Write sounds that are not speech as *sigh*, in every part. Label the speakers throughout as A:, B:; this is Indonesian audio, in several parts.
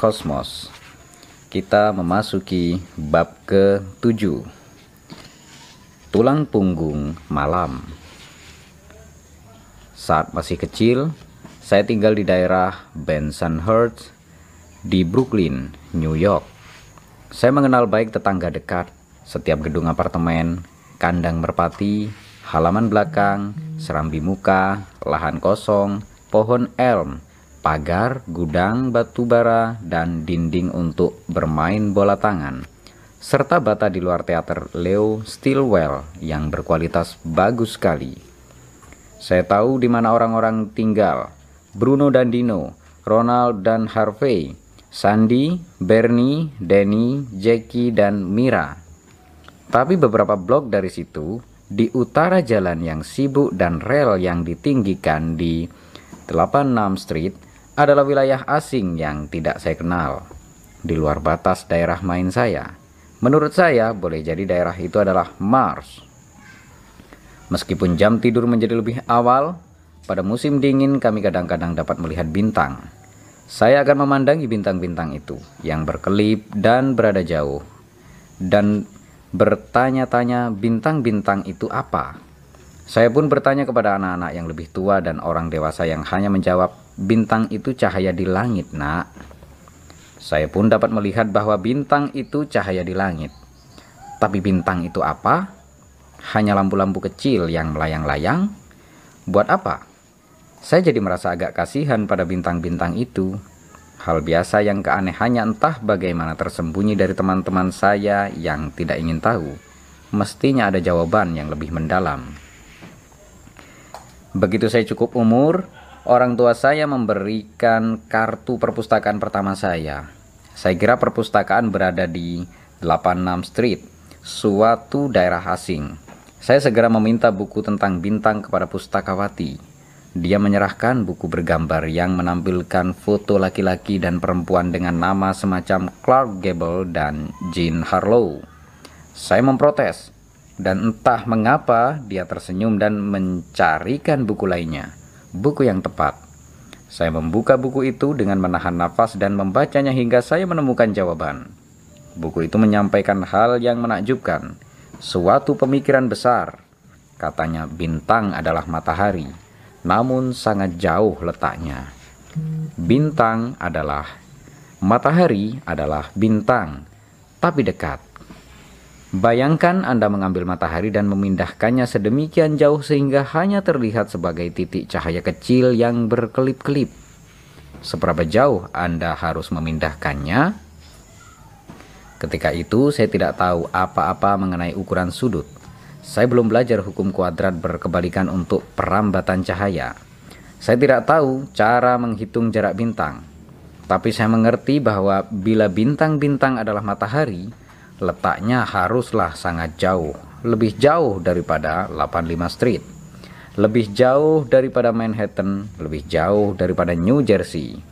A: Kosmos. Kita memasuki bab ke-7. Tulang punggung malam. Saat masih kecil, saya tinggal di daerah Bensonhurst di Brooklyn, New York. Saya mengenal baik tetangga dekat, setiap gedung apartemen, kandang merpati, halaman belakang, serambi muka, lahan kosong, pohon elm, pagar, gudang batu bara, dan dinding untuk bermain bola tangan, serta bata di luar teater Leo Stilwell yang berkualitas bagus sekali. Saya tahu di mana orang-orang tinggal, Bruno dan Dino, Ronald dan Harvey, Sandy, Bernie, Danny, Jackie, dan Mira. Tapi beberapa blok dari situ, di utara jalan yang sibuk dan rel yang ditinggikan di 86 Street adalah wilayah asing yang tidak saya kenal. Di luar batas daerah main saya. Menurut saya, boleh jadi daerah itu adalah Mars. Meskipun jam tidur menjadi lebih awal, pada musim dingin kami kadang-kadang dapat melihat bintang. Saya akan memandangi bintang-bintang itu yang berkelip dan berada jauh. Dan bertanya-tanya bintang-bintang itu apa? Saya pun bertanya kepada anak-anak yang lebih tua dan orang dewasa yang hanya menjawab, bintang itu cahaya di langit, nak. Saya pun dapat melihat bahwa bintang itu cahaya di langit. Tapi bintang itu apa? Hanya lampu-lampu kecil yang melayang-layang? Buat apa? Saya jadi merasa agak kasihan pada bintang-bintang itu. Hal biasa yang keanehannya entah bagaimana tersembunyi dari teman-teman saya yang tidak ingin tahu. Mestinya ada jawaban yang lebih mendalam. Begitu saya cukup umur, orang tua saya memberikan kartu perpustakaan pertama saya. Saya kira perpustakaan berada di 86 Street, suatu daerah asing. Saya segera meminta buku tentang bintang kepada pustakawati. Dia menyerahkan buku bergambar yang menampilkan foto laki-laki dan perempuan dengan nama semacam Clark Gable dan Jean Harlow. Saya memprotes dan entah mengapa dia tersenyum dan mencarikan buku lainnya, buku yang tepat. Saya membuka buku itu dengan menahan nafas dan membacanya hingga saya menemukan jawaban. Buku itu menyampaikan hal yang menakjubkan, suatu pemikiran besar. Katanya bintang adalah matahari, namun sangat jauh letaknya. Bintang adalah matahari adalah bintang, tapi dekat. Bayangkan Anda mengambil matahari dan memindahkannya sedemikian jauh sehingga hanya terlihat sebagai titik cahaya kecil yang berkelip-kelip. Seberapa jauh Anda harus memindahkannya? Ketika itu saya tidak tahu apa-apa mengenai ukuran sudut. Saya belum belajar hukum kuadrat berkebalikan untuk perambatan cahaya. Saya tidak tahu cara menghitung jarak bintang. Tapi saya mengerti bahwa bila bintang-bintang adalah matahari, letaknya haruslah sangat jauh, lebih jauh daripada 85 Street, lebih jauh daripada Manhattan, lebih jauh daripada New Jersey.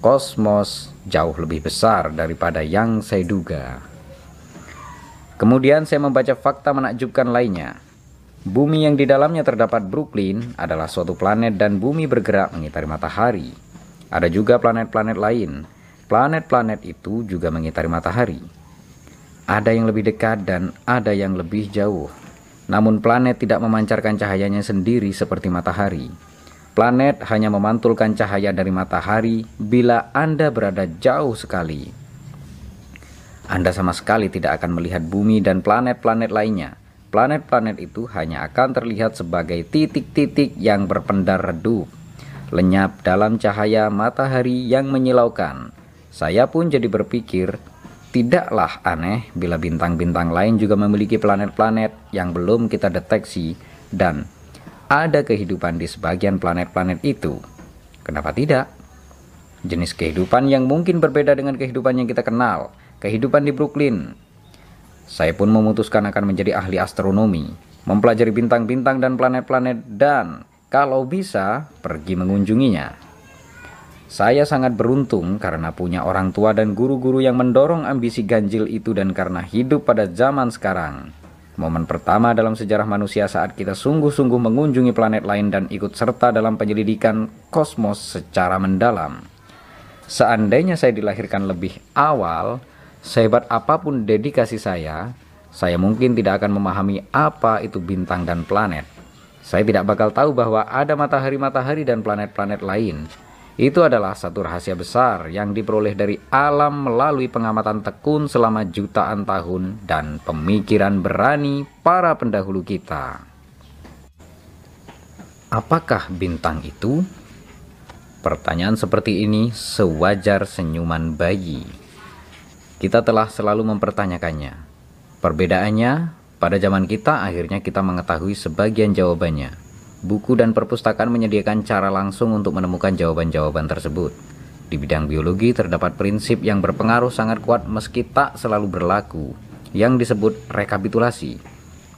A: Kosmos jauh lebih besar daripada yang saya duga. Kemudian saya membaca fakta menakjubkan lainnya. Bumi yang di dalamnya terdapat Brooklyn adalah suatu planet dan bumi bergerak mengitari matahari. Ada juga planet-planet lain. Planet-planet itu juga mengitari matahari. Ada yang lebih dekat dan ada yang lebih jauh. Namun planet tidak memancarkan cahayanya sendiri seperti matahari. Planet hanya memantulkan cahaya dari matahari bila Anda berada jauh sekali. Anda sama sekali tidak akan melihat bumi dan planet-planet lainnya. Planet-planet itu hanya akan terlihat sebagai titik-titik yang berpendar redup, lenyap dalam cahaya matahari yang menyilaukan. Saya pun jadi berpikir, tidaklah aneh bila bintang-bintang lain juga memiliki planet-planet yang belum kita deteksi dan ada kehidupan di sebagian planet-planet itu. Kenapa tidak? Jenis kehidupan yang mungkin berbeda dengan kehidupan yang kita kenal, kehidupan di Brooklyn. Saya pun memutuskan akan menjadi ahli astronomi, mempelajari bintang-bintang dan planet-planet dan kalau bisa pergi mengunjunginya. Saya sangat beruntung karena punya orang tua dan guru-guru yang mendorong ambisi ganjil itu dan karena hidup pada zaman sekarang. Momen pertama dalam sejarah manusia saat kita sungguh-sungguh mengunjungi planet lain dan ikut serta dalam penyelidikan kosmos secara mendalam. Seandainya saya dilahirkan lebih awal, Sehebat apa pun dedikasi saya, saya mungkin tidak akan memahami apa itu bintang dan planet. Saya tidak bakal tahu bahwa ada matahari-matahari dan planet-planet lain. Itu adalah satu rahasia besar yang diperoleh dari alam melalui pengamatan tekun selama jutaan tahun dan pemikiran berani para pendahulu kita. Apakah bintang itu? Pertanyaan seperti ini sewajar senyuman bayi kita telah selalu mempertanyakannya. Perbedaannya, pada zaman kita akhirnya kita mengetahui sebagian jawabannya. Buku dan perpustakaan menyediakan cara langsung untuk menemukan jawaban-jawaban tersebut. Di bidang biologi terdapat prinsip yang berpengaruh sangat kuat meski tak selalu berlaku, yang disebut rekapitulasi.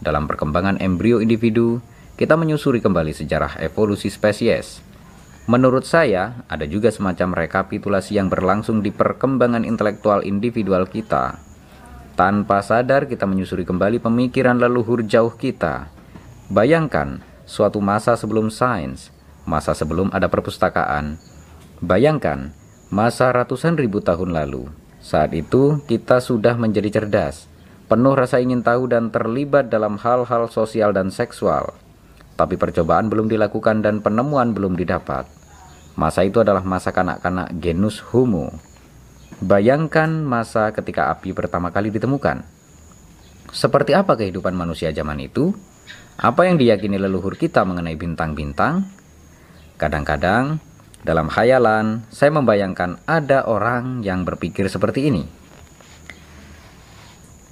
A: Dalam perkembangan embrio individu, kita menyusuri kembali sejarah evolusi spesies, Menurut saya, ada juga semacam rekapitulasi yang berlangsung di perkembangan intelektual individual kita. Tanpa sadar kita menyusuri kembali pemikiran leluhur jauh kita. Bayangkan, suatu masa sebelum sains, masa sebelum ada perpustakaan. Bayangkan, masa ratusan ribu tahun lalu. Saat itu, kita sudah menjadi cerdas, penuh rasa ingin tahu dan terlibat dalam hal-hal sosial dan seksual tapi percobaan belum dilakukan dan penemuan belum didapat. Masa itu adalah masa kanak-kanak genus Homo. Bayangkan masa ketika api pertama kali ditemukan. Seperti apa kehidupan manusia zaman itu? Apa yang diyakini leluhur kita mengenai bintang-bintang? Kadang-kadang, dalam khayalan, saya membayangkan ada orang yang berpikir seperti ini.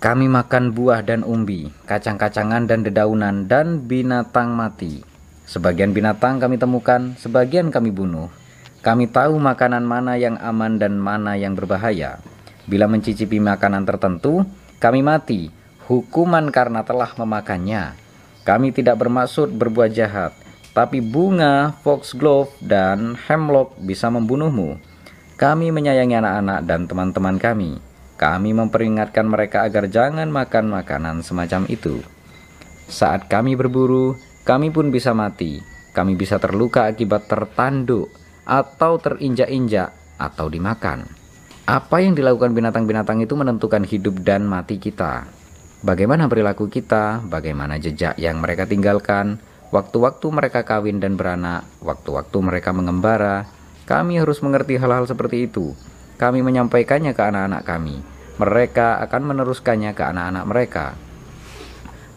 A: Kami makan buah dan umbi, kacang-kacangan dan dedaunan, dan binatang mati. Sebagian binatang kami temukan, sebagian kami bunuh. Kami tahu makanan mana yang aman dan mana yang berbahaya. Bila mencicipi makanan tertentu, kami mati, hukuman karena telah memakannya. Kami tidak bermaksud berbuat jahat, tapi bunga, foxglove, dan hemlock bisa membunuhmu. Kami menyayangi anak-anak dan teman-teman kami kami memperingatkan mereka agar jangan makan makanan semacam itu. Saat kami berburu, kami pun bisa mati. Kami bisa terluka akibat tertanduk atau terinjak-injak atau dimakan. Apa yang dilakukan binatang-binatang itu menentukan hidup dan mati kita. Bagaimana perilaku kita, bagaimana jejak yang mereka tinggalkan, waktu-waktu mereka kawin dan beranak, waktu-waktu mereka mengembara. Kami harus mengerti hal-hal seperti itu kami menyampaikannya ke anak-anak kami. Mereka akan meneruskannya ke anak-anak mereka.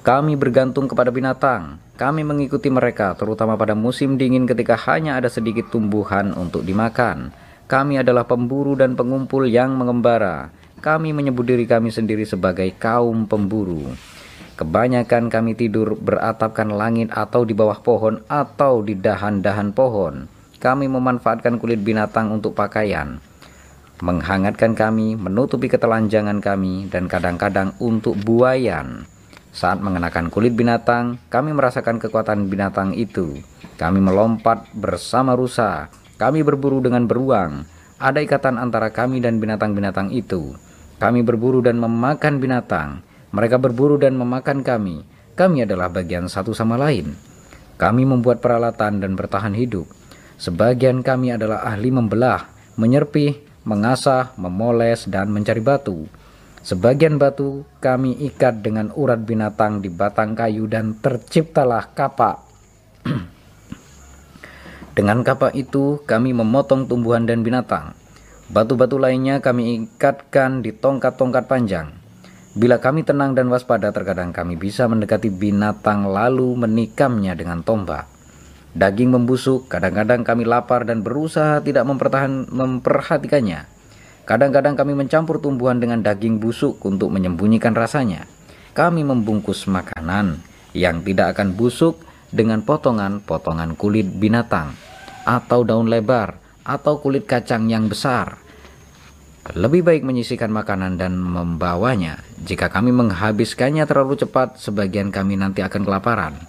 A: Kami bergantung kepada binatang. Kami mengikuti mereka, terutama pada musim dingin ketika hanya ada sedikit tumbuhan untuk dimakan. Kami adalah pemburu dan pengumpul yang mengembara. Kami menyebut diri kami sendiri sebagai kaum pemburu. Kebanyakan kami tidur beratapkan langit atau di bawah pohon atau di dahan-dahan pohon. Kami memanfaatkan kulit binatang untuk pakaian menghangatkan kami, menutupi ketelanjangan kami, dan kadang-kadang untuk buayan. Saat mengenakan kulit binatang, kami merasakan kekuatan binatang itu. Kami melompat bersama rusa, kami berburu dengan beruang. Ada ikatan antara kami dan binatang-binatang itu. Kami berburu dan memakan binatang. Mereka berburu dan memakan kami. Kami adalah bagian satu sama lain. Kami membuat peralatan dan bertahan hidup. Sebagian kami adalah ahli membelah, menyerpih, mengasah, memoles, dan mencari batu. Sebagian batu kami ikat dengan urat binatang di batang kayu dan terciptalah kapak. *clears throat* dengan kapak itu kami memotong tumbuhan dan binatang. Batu-batu lainnya kami ikatkan di tongkat-tongkat panjang. Bila kami tenang dan waspada, terkadang kami bisa mendekati binatang lalu menikamnya dengan tombak. Daging membusuk, kadang-kadang kami lapar dan berusaha tidak mempertahan, memperhatikannya. Kadang-kadang kami mencampur tumbuhan dengan daging busuk untuk menyembunyikan rasanya. Kami membungkus makanan yang tidak akan busuk dengan potongan-potongan kulit binatang atau daun lebar atau kulit kacang yang besar. Lebih baik menyisihkan makanan dan membawanya. Jika kami menghabiskannya terlalu cepat, sebagian kami nanti akan kelaparan.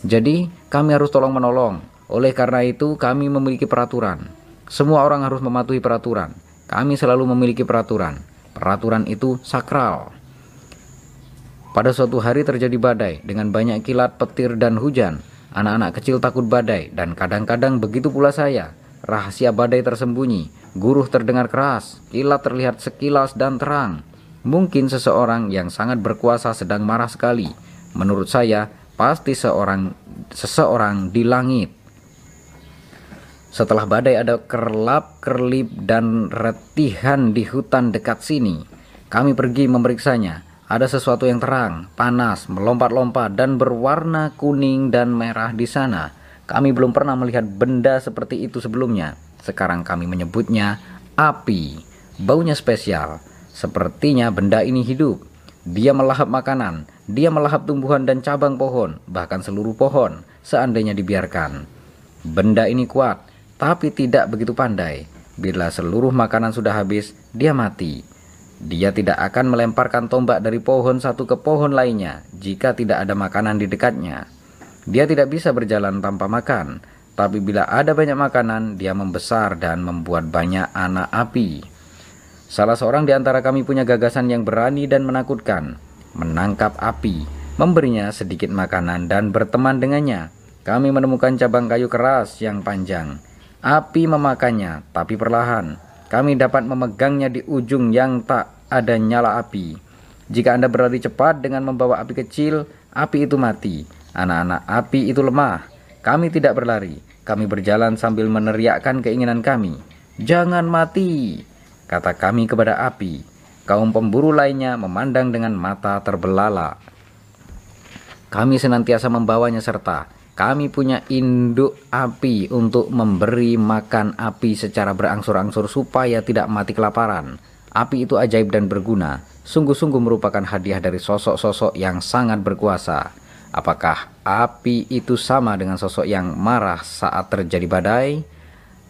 A: Jadi, kami harus tolong-menolong. Oleh karena itu, kami memiliki peraturan. Semua orang harus mematuhi peraturan. Kami selalu memiliki peraturan. Peraturan itu sakral. Pada suatu hari terjadi badai dengan banyak kilat, petir, dan hujan. Anak-anak kecil takut badai, dan kadang-kadang begitu pula saya. Rahasia badai tersembunyi, guruh terdengar keras, kilat terlihat sekilas dan terang. Mungkin seseorang yang sangat berkuasa sedang marah sekali. Menurut saya, pasti seorang seseorang di langit. Setelah badai ada kerlap-kerlip dan retihan di hutan dekat sini. Kami pergi memeriksanya. Ada sesuatu yang terang, panas, melompat-lompat dan berwarna kuning dan merah di sana. Kami belum pernah melihat benda seperti itu sebelumnya. Sekarang kami menyebutnya api. Baunya spesial. Sepertinya benda ini hidup. Dia melahap makanan, dia melahap tumbuhan dan cabang pohon, bahkan seluruh pohon, seandainya dibiarkan. Benda ini kuat, tapi tidak begitu pandai. Bila seluruh makanan sudah habis, dia mati. Dia tidak akan melemparkan tombak dari pohon satu ke pohon lainnya jika tidak ada makanan di dekatnya. Dia tidak bisa berjalan tanpa makan, tapi bila ada banyak makanan, dia membesar dan membuat banyak anak api. Salah seorang di antara kami punya gagasan yang berani dan menakutkan, menangkap api, memberinya sedikit makanan dan berteman dengannya. Kami menemukan cabang kayu keras yang panjang. Api memakannya, tapi perlahan. Kami dapat memegangnya di ujung yang tak ada nyala api. Jika Anda berlari cepat dengan membawa api kecil, api itu mati Anak-anak api itu lemah. Kami tidak berlari. Kami berjalan sambil meneriakkan keinginan kami. Jangan mati, kata kami kepada api. Kaum pemburu lainnya memandang dengan mata terbelalak. Kami senantiasa membawanya serta kami punya induk api untuk memberi makan api secara berangsur-angsur supaya tidak mati kelaparan. Api itu ajaib dan berguna, sungguh-sungguh merupakan hadiah dari sosok-sosok yang sangat berkuasa. Apakah api itu sama dengan sosok yang marah saat terjadi badai?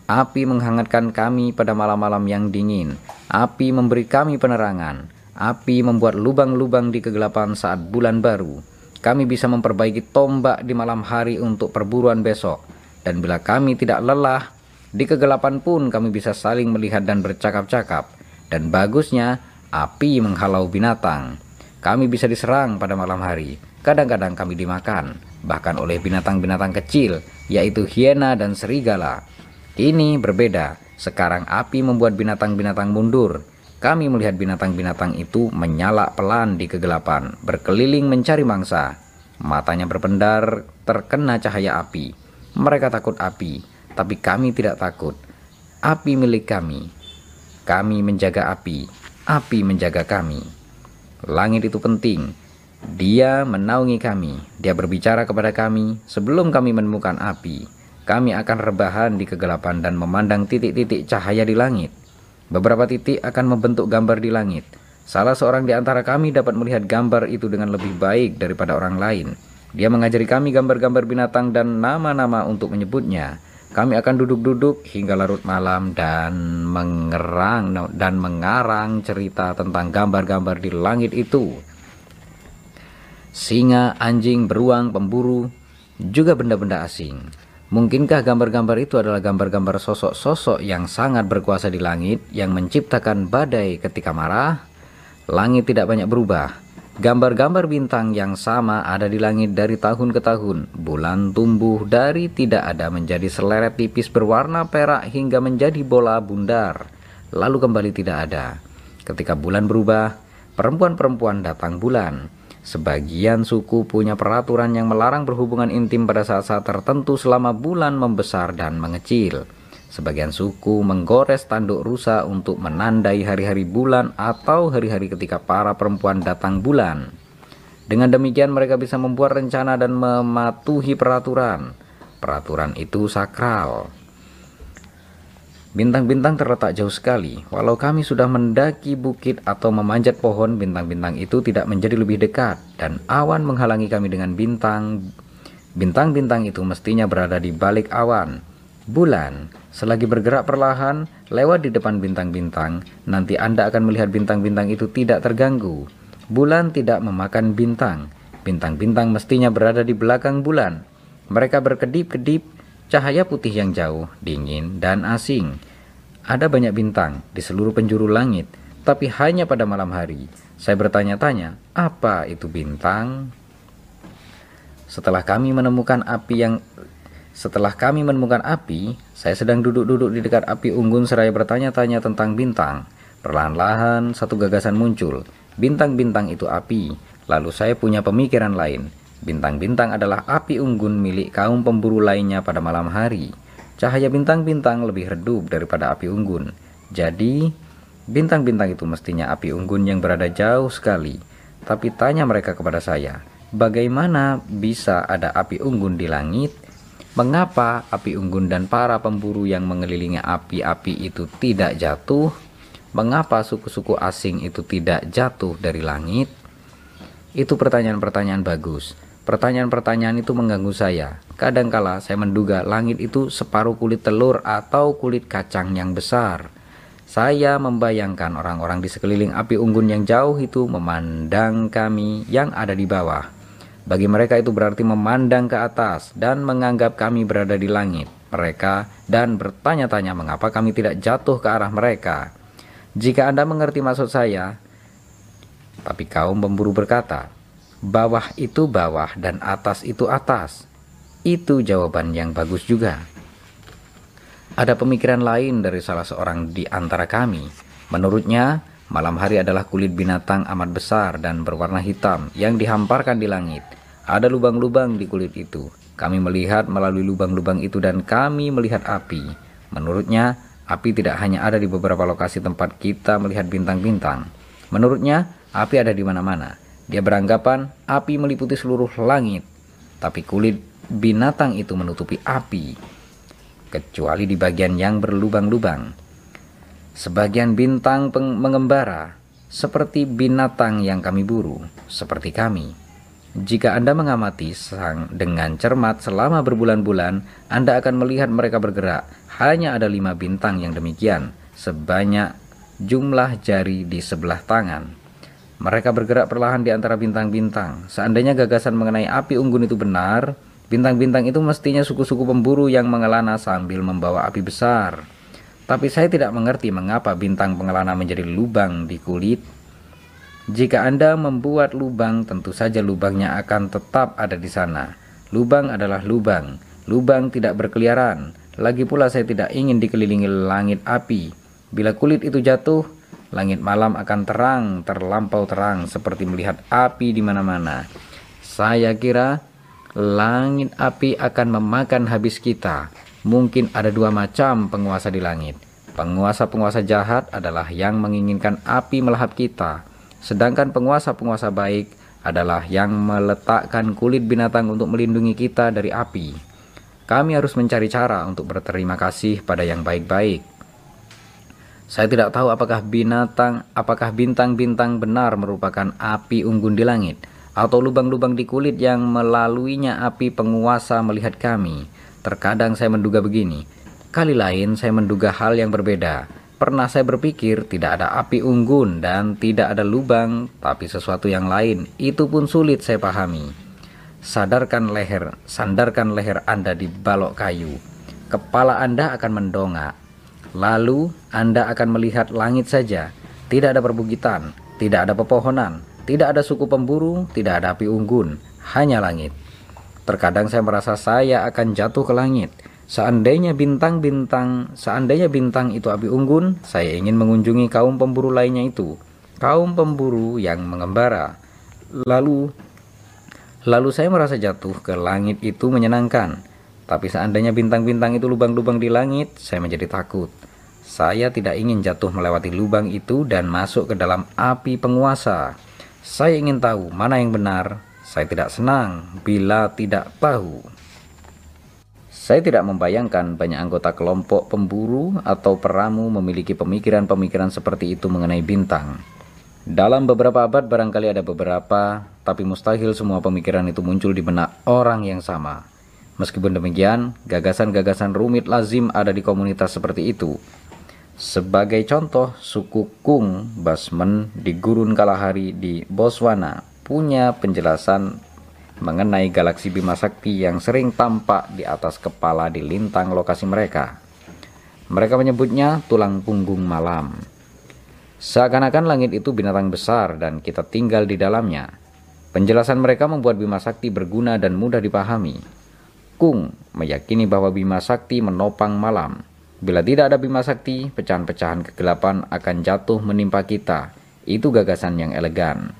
A: Api menghangatkan kami pada malam-malam yang dingin. Api memberi kami penerangan. Api membuat lubang-lubang di kegelapan saat bulan baru. Kami bisa memperbaiki tombak di malam hari untuk perburuan besok. Dan bila kami tidak lelah, di kegelapan pun kami bisa saling melihat dan bercakap-cakap. Dan bagusnya, api menghalau binatang. Kami bisa diserang pada malam hari Kadang-kadang kami dimakan, bahkan oleh binatang-binatang kecil, yaitu hiena dan serigala. Ini berbeda, sekarang api membuat binatang-binatang mundur. Kami melihat binatang-binatang itu menyala pelan di kegelapan, berkeliling mencari mangsa. Matanya berpendar, terkena cahaya api. Mereka takut api, tapi kami tidak takut. Api milik kami. Kami menjaga api, api menjaga kami. Langit itu penting, dia menaungi kami, dia berbicara kepada kami sebelum kami menemukan api. Kami akan rebahan di kegelapan dan memandang titik-titik cahaya di langit. Beberapa titik akan membentuk gambar di langit. Salah seorang di antara kami dapat melihat gambar itu dengan lebih baik daripada orang lain. Dia mengajari kami gambar-gambar binatang dan nama-nama untuk menyebutnya. Kami akan duduk-duduk hingga larut malam dan mengerang dan mengarang cerita tentang gambar-gambar di langit itu singa, anjing, beruang, pemburu, juga benda-benda asing. Mungkinkah gambar-gambar itu adalah gambar-gambar sosok-sosok yang sangat berkuasa di langit yang menciptakan badai ketika marah? Langit tidak banyak berubah. Gambar-gambar bintang yang sama ada di langit dari tahun ke tahun. Bulan tumbuh dari tidak ada menjadi seleret tipis berwarna perak hingga menjadi bola bundar. Lalu kembali tidak ada. Ketika bulan berubah, perempuan-perempuan datang bulan Sebagian suku punya peraturan yang melarang berhubungan intim pada saat-saat tertentu selama bulan membesar dan mengecil. Sebagian suku menggores tanduk rusa untuk menandai hari-hari bulan atau hari-hari ketika para perempuan datang bulan. Dengan demikian mereka bisa membuat rencana dan mematuhi peraturan. Peraturan itu sakral. Bintang-bintang terletak jauh sekali. Walau kami sudah mendaki bukit atau memanjat pohon, bintang-bintang itu tidak menjadi lebih dekat dan awan menghalangi kami dengan bintang. Bintang-bintang itu mestinya berada di balik awan. Bulan, selagi bergerak perlahan lewat di depan bintang-bintang, nanti Anda akan melihat bintang-bintang itu tidak terganggu. Bulan tidak memakan bintang. Bintang-bintang mestinya berada di belakang bulan. Mereka berkedip-kedip, cahaya putih yang jauh, dingin, dan asing. Ada banyak bintang di seluruh penjuru langit, tapi hanya pada malam hari. Saya bertanya-tanya, apa itu bintang? Setelah kami menemukan api yang setelah kami menemukan api, saya sedang duduk-duduk di dekat api unggun seraya bertanya-tanya tentang bintang. Perlahan-lahan satu gagasan muncul. Bintang-bintang itu api. Lalu saya punya pemikiran lain. Bintang-bintang adalah api unggun milik kaum pemburu lainnya pada malam hari. Cahaya bintang-bintang lebih redup daripada api unggun. Jadi, bintang-bintang itu mestinya api unggun yang berada jauh sekali. Tapi tanya mereka kepada saya, bagaimana bisa ada api unggun di langit? Mengapa api unggun dan para pemburu yang mengelilingi api-api itu tidak jatuh? Mengapa suku-suku asing itu tidak jatuh dari langit? Itu pertanyaan-pertanyaan bagus. Pertanyaan-pertanyaan itu mengganggu saya. Kadangkala saya menduga langit itu separuh kulit telur atau kulit kacang yang besar. Saya membayangkan orang-orang di sekeliling api unggun yang jauh itu memandang kami yang ada di bawah. Bagi mereka itu berarti memandang ke atas dan menganggap kami berada di langit mereka dan bertanya-tanya mengapa kami tidak jatuh ke arah mereka. Jika Anda mengerti maksud saya, tapi kaum pemburu berkata, bawah itu bawah dan atas itu atas. Itu jawaban yang bagus juga. Ada pemikiran lain dari salah seorang di antara kami. Menurutnya, malam hari adalah kulit binatang amat besar dan berwarna hitam yang dihamparkan di langit. Ada lubang-lubang di kulit itu. Kami melihat melalui lubang-lubang itu dan kami melihat api. Menurutnya, Api tidak hanya ada di beberapa lokasi tempat kita melihat bintang-bintang. Menurutnya, api ada di mana-mana. Dia beranggapan api meliputi seluruh langit, tapi kulit binatang itu menutupi api, kecuali di bagian yang berlubang-lubang. Sebagian bintang mengembara seperti binatang yang kami buru, seperti kami. Jika Anda mengamati sang dengan cermat selama berbulan-bulan, Anda akan melihat mereka bergerak. Hanya ada lima bintang yang demikian, sebanyak jumlah jari di sebelah tangan. Mereka bergerak perlahan di antara bintang-bintang. Seandainya gagasan mengenai api unggun itu benar, bintang-bintang itu mestinya suku-suku pemburu yang mengelana sambil membawa api besar. Tapi saya tidak mengerti mengapa bintang pengelana menjadi lubang di kulit jika Anda membuat lubang, tentu saja lubangnya akan tetap ada di sana. Lubang adalah lubang. Lubang tidak berkeliaran. Lagi pula saya tidak ingin dikelilingi langit api. Bila kulit itu jatuh, langit malam akan terang, terlampau terang seperti melihat api di mana-mana. Saya kira langit api akan memakan habis kita. Mungkin ada dua macam penguasa di langit. Penguasa-penguasa jahat adalah yang menginginkan api melahap kita Sedangkan penguasa-penguasa baik adalah yang meletakkan kulit binatang untuk melindungi kita dari api. Kami harus mencari cara untuk berterima kasih pada yang baik-baik. Saya tidak tahu apakah binatang, apakah bintang-bintang benar merupakan api unggun di langit, atau lubang-lubang di kulit yang melaluinya api penguasa melihat kami. Terkadang saya menduga begini, kali lain saya menduga hal yang berbeda. Pernah saya berpikir tidak ada api unggun dan tidak ada lubang, tapi sesuatu yang lain. Itu pun sulit saya pahami. Sadarkan leher, sandarkan leher Anda di balok kayu. Kepala Anda akan mendongak. Lalu Anda akan melihat langit saja. Tidak ada perbukitan, tidak ada pepohonan, tidak ada suku pemburu, tidak ada api unggun, hanya langit. Terkadang saya merasa saya akan jatuh ke langit Seandainya bintang-bintang, seandainya bintang itu api unggun, saya ingin mengunjungi kaum pemburu lainnya itu, kaum pemburu yang mengembara. Lalu, lalu saya merasa jatuh ke langit itu menyenangkan. Tapi seandainya bintang-bintang itu lubang-lubang di langit, saya menjadi takut. Saya tidak ingin jatuh melewati lubang itu dan masuk ke dalam api penguasa. Saya ingin tahu mana yang benar. Saya tidak senang bila tidak tahu. Saya tidak membayangkan banyak anggota kelompok pemburu atau peramu memiliki pemikiran-pemikiran seperti itu mengenai bintang. Dalam beberapa abad barangkali ada beberapa, tapi mustahil semua pemikiran itu muncul di benak orang yang sama. Meskipun demikian, gagasan-gagasan rumit lazim ada di komunitas seperti itu. Sebagai contoh, suku Kung Basmen di Gurun Kalahari di Botswana punya penjelasan mengenai galaksi Bima Sakti yang sering tampak di atas kepala di lintang lokasi mereka. Mereka menyebutnya tulang punggung malam. Seakan-akan langit itu binatang besar dan kita tinggal di dalamnya. Penjelasan mereka membuat Bima Sakti berguna dan mudah dipahami. Kung meyakini bahwa Bima Sakti menopang malam. Bila tidak ada Bima Sakti, pecahan-pecahan kegelapan akan jatuh menimpa kita. Itu gagasan yang elegan.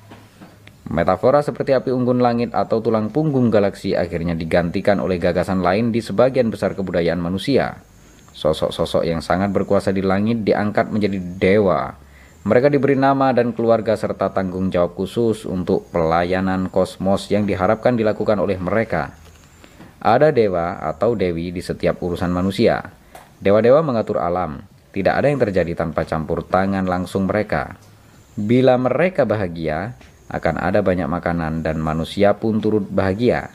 A: Metafora seperti api unggun langit atau tulang punggung galaksi akhirnya digantikan oleh gagasan lain di sebagian besar kebudayaan manusia. Sosok-sosok yang sangat berkuasa di langit diangkat menjadi dewa. Mereka diberi nama dan keluarga serta tanggung jawab khusus untuk pelayanan kosmos yang diharapkan dilakukan oleh mereka. Ada dewa atau dewi di setiap urusan manusia. Dewa-dewa mengatur alam. Tidak ada yang terjadi tanpa campur tangan langsung mereka. Bila mereka bahagia, akan ada banyak makanan dan manusia pun turut bahagia.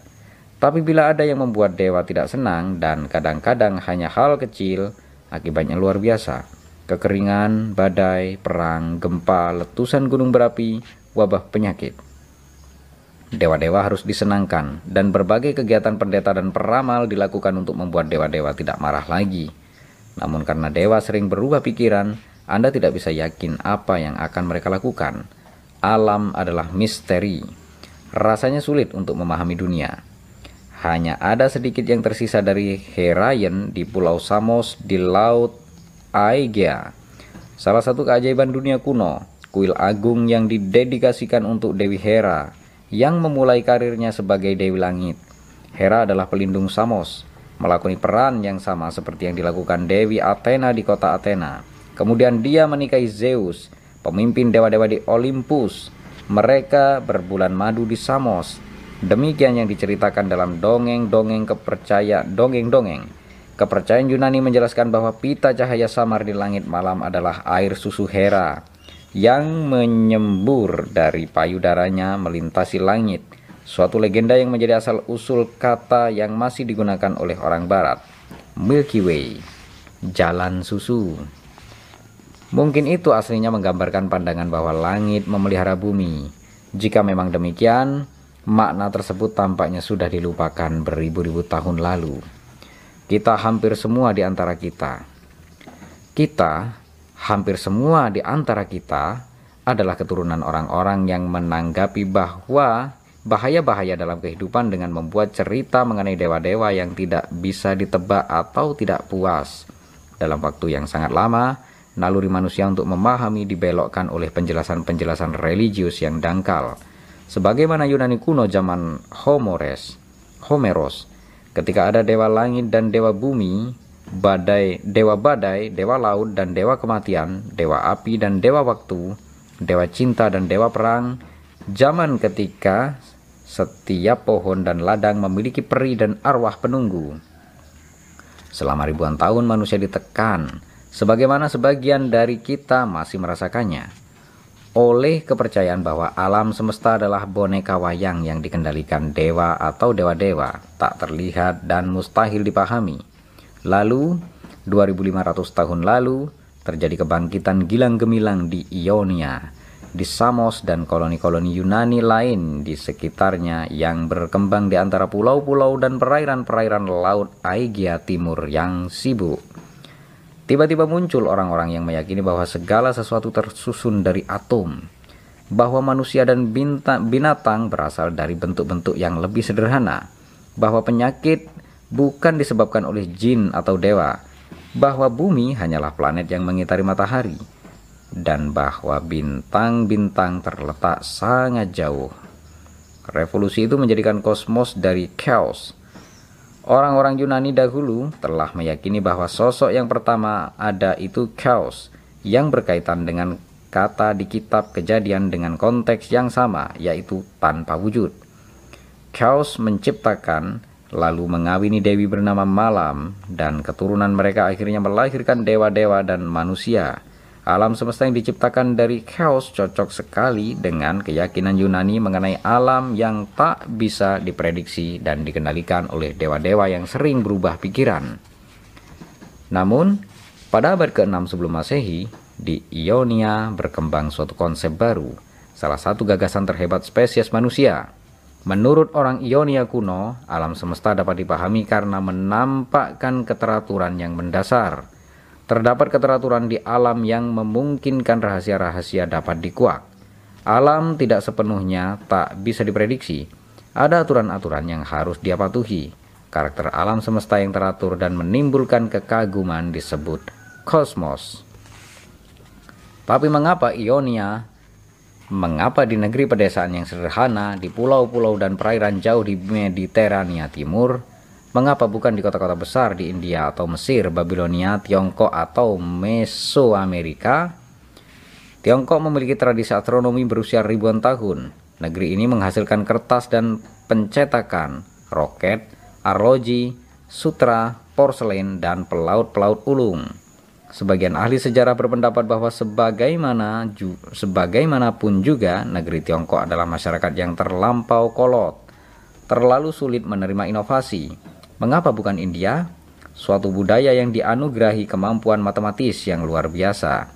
A: Tapi bila ada yang membuat dewa tidak senang dan kadang-kadang hanya hal kecil, akibatnya luar biasa. Kekeringan, badai, perang, gempa, letusan gunung berapi, wabah penyakit. Dewa-dewa harus disenangkan, dan berbagai kegiatan pendeta dan peramal dilakukan untuk membuat dewa-dewa tidak marah lagi. Namun karena dewa sering berubah pikiran, Anda tidak bisa yakin apa yang akan mereka lakukan. Alam adalah misteri. Rasanya sulit untuk memahami dunia. Hanya ada sedikit yang tersisa dari Herayen di Pulau Samos di Laut Aegea. Salah satu keajaiban dunia kuno, kuil agung yang didedikasikan untuk Dewi Hera yang memulai karirnya sebagai Dewi Langit. Hera adalah pelindung Samos, melakoni peran yang sama seperti yang dilakukan Dewi Athena di kota Athena. Kemudian dia menikahi Zeus, pemimpin dewa-dewa di Olympus. Mereka berbulan madu di Samos. Demikian yang diceritakan dalam dongeng-dongeng kepercayaan dongeng-dongeng. Kepercayaan Yunani menjelaskan bahwa pita cahaya samar di langit malam adalah air susu Hera yang menyembur dari payudaranya melintasi langit. Suatu legenda yang menjadi asal-usul kata yang masih digunakan oleh orang barat. Milky Way, jalan susu. Mungkin itu aslinya menggambarkan pandangan bahwa langit memelihara bumi. Jika memang demikian, makna tersebut tampaknya sudah dilupakan beribu-ribu tahun lalu. Kita hampir semua di antara kita. Kita hampir semua di antara kita adalah keturunan orang-orang yang menanggapi bahwa bahaya-bahaya dalam kehidupan dengan membuat cerita mengenai dewa-dewa yang tidak bisa ditebak atau tidak puas. Dalam waktu yang sangat lama, naluri manusia untuk memahami dibelokkan oleh penjelasan-penjelasan religius yang dangkal. Sebagaimana Yunani kuno zaman Homores, Homeros, ketika ada dewa langit dan dewa bumi, badai, dewa badai, dewa laut dan dewa kematian, dewa api dan dewa waktu, dewa cinta dan dewa perang, zaman ketika setiap pohon dan ladang memiliki peri dan arwah penunggu. Selama ribuan tahun manusia ditekan, sebagaimana sebagian dari kita masih merasakannya, oleh kepercayaan bahwa alam semesta adalah boneka wayang yang dikendalikan dewa atau dewa-dewa, tak terlihat dan mustahil dipahami. Lalu, 2500 tahun lalu, terjadi kebangkitan gilang gemilang di Ionia, di Samos dan koloni-koloni Yunani lain di sekitarnya yang berkembang di antara pulau-pulau dan perairan-perairan laut Aegea Timur yang sibuk. Tiba-tiba muncul orang-orang yang meyakini bahwa segala sesuatu tersusun dari atom, bahwa manusia dan binatang berasal dari bentuk-bentuk yang lebih sederhana, bahwa penyakit bukan disebabkan oleh jin atau dewa, bahwa bumi hanyalah planet yang mengitari matahari, dan bahwa bintang-bintang terletak sangat jauh. Revolusi itu menjadikan kosmos dari chaos. Orang-orang Yunani dahulu telah meyakini bahwa sosok yang pertama ada itu chaos yang berkaitan dengan kata di kitab kejadian dengan konteks yang sama yaitu tanpa wujud. Chaos menciptakan lalu mengawini dewi bernama Malam dan keturunan mereka akhirnya melahirkan dewa-dewa dan manusia. Alam semesta yang diciptakan dari chaos cocok sekali dengan keyakinan Yunani mengenai alam yang tak bisa diprediksi dan dikendalikan oleh dewa-dewa yang sering berubah pikiran. Namun, pada abad ke-6 sebelum Masehi, di Ionia berkembang suatu konsep baru, salah satu gagasan terhebat spesies manusia. Menurut orang Ionia kuno, alam semesta dapat dipahami karena menampakkan keteraturan yang mendasar Terdapat keteraturan di alam yang memungkinkan rahasia-rahasia dapat dikuak. Alam tidak sepenuhnya tak bisa diprediksi. Ada aturan-aturan yang harus dia patuhi. Karakter alam semesta yang teratur dan menimbulkan kekaguman disebut kosmos. Tapi mengapa Ionia Mengapa di negeri pedesaan yang sederhana, di pulau-pulau dan perairan jauh di Mediterania Timur, Mengapa bukan di kota-kota besar di India atau Mesir, Babilonia, Tiongkok atau Mesoamerika? Tiongkok memiliki tradisi astronomi berusia ribuan tahun. Negeri ini menghasilkan kertas dan pencetakan, roket, arloji, sutra, porselen, dan pelaut-pelaut ulung. Sebagian ahli sejarah berpendapat bahwa sebagaimana ju, sebagaimanapun juga negeri Tiongkok adalah masyarakat yang terlampau kolot, terlalu sulit menerima inovasi, Mengapa bukan India? Suatu budaya yang dianugerahi kemampuan matematis yang luar biasa.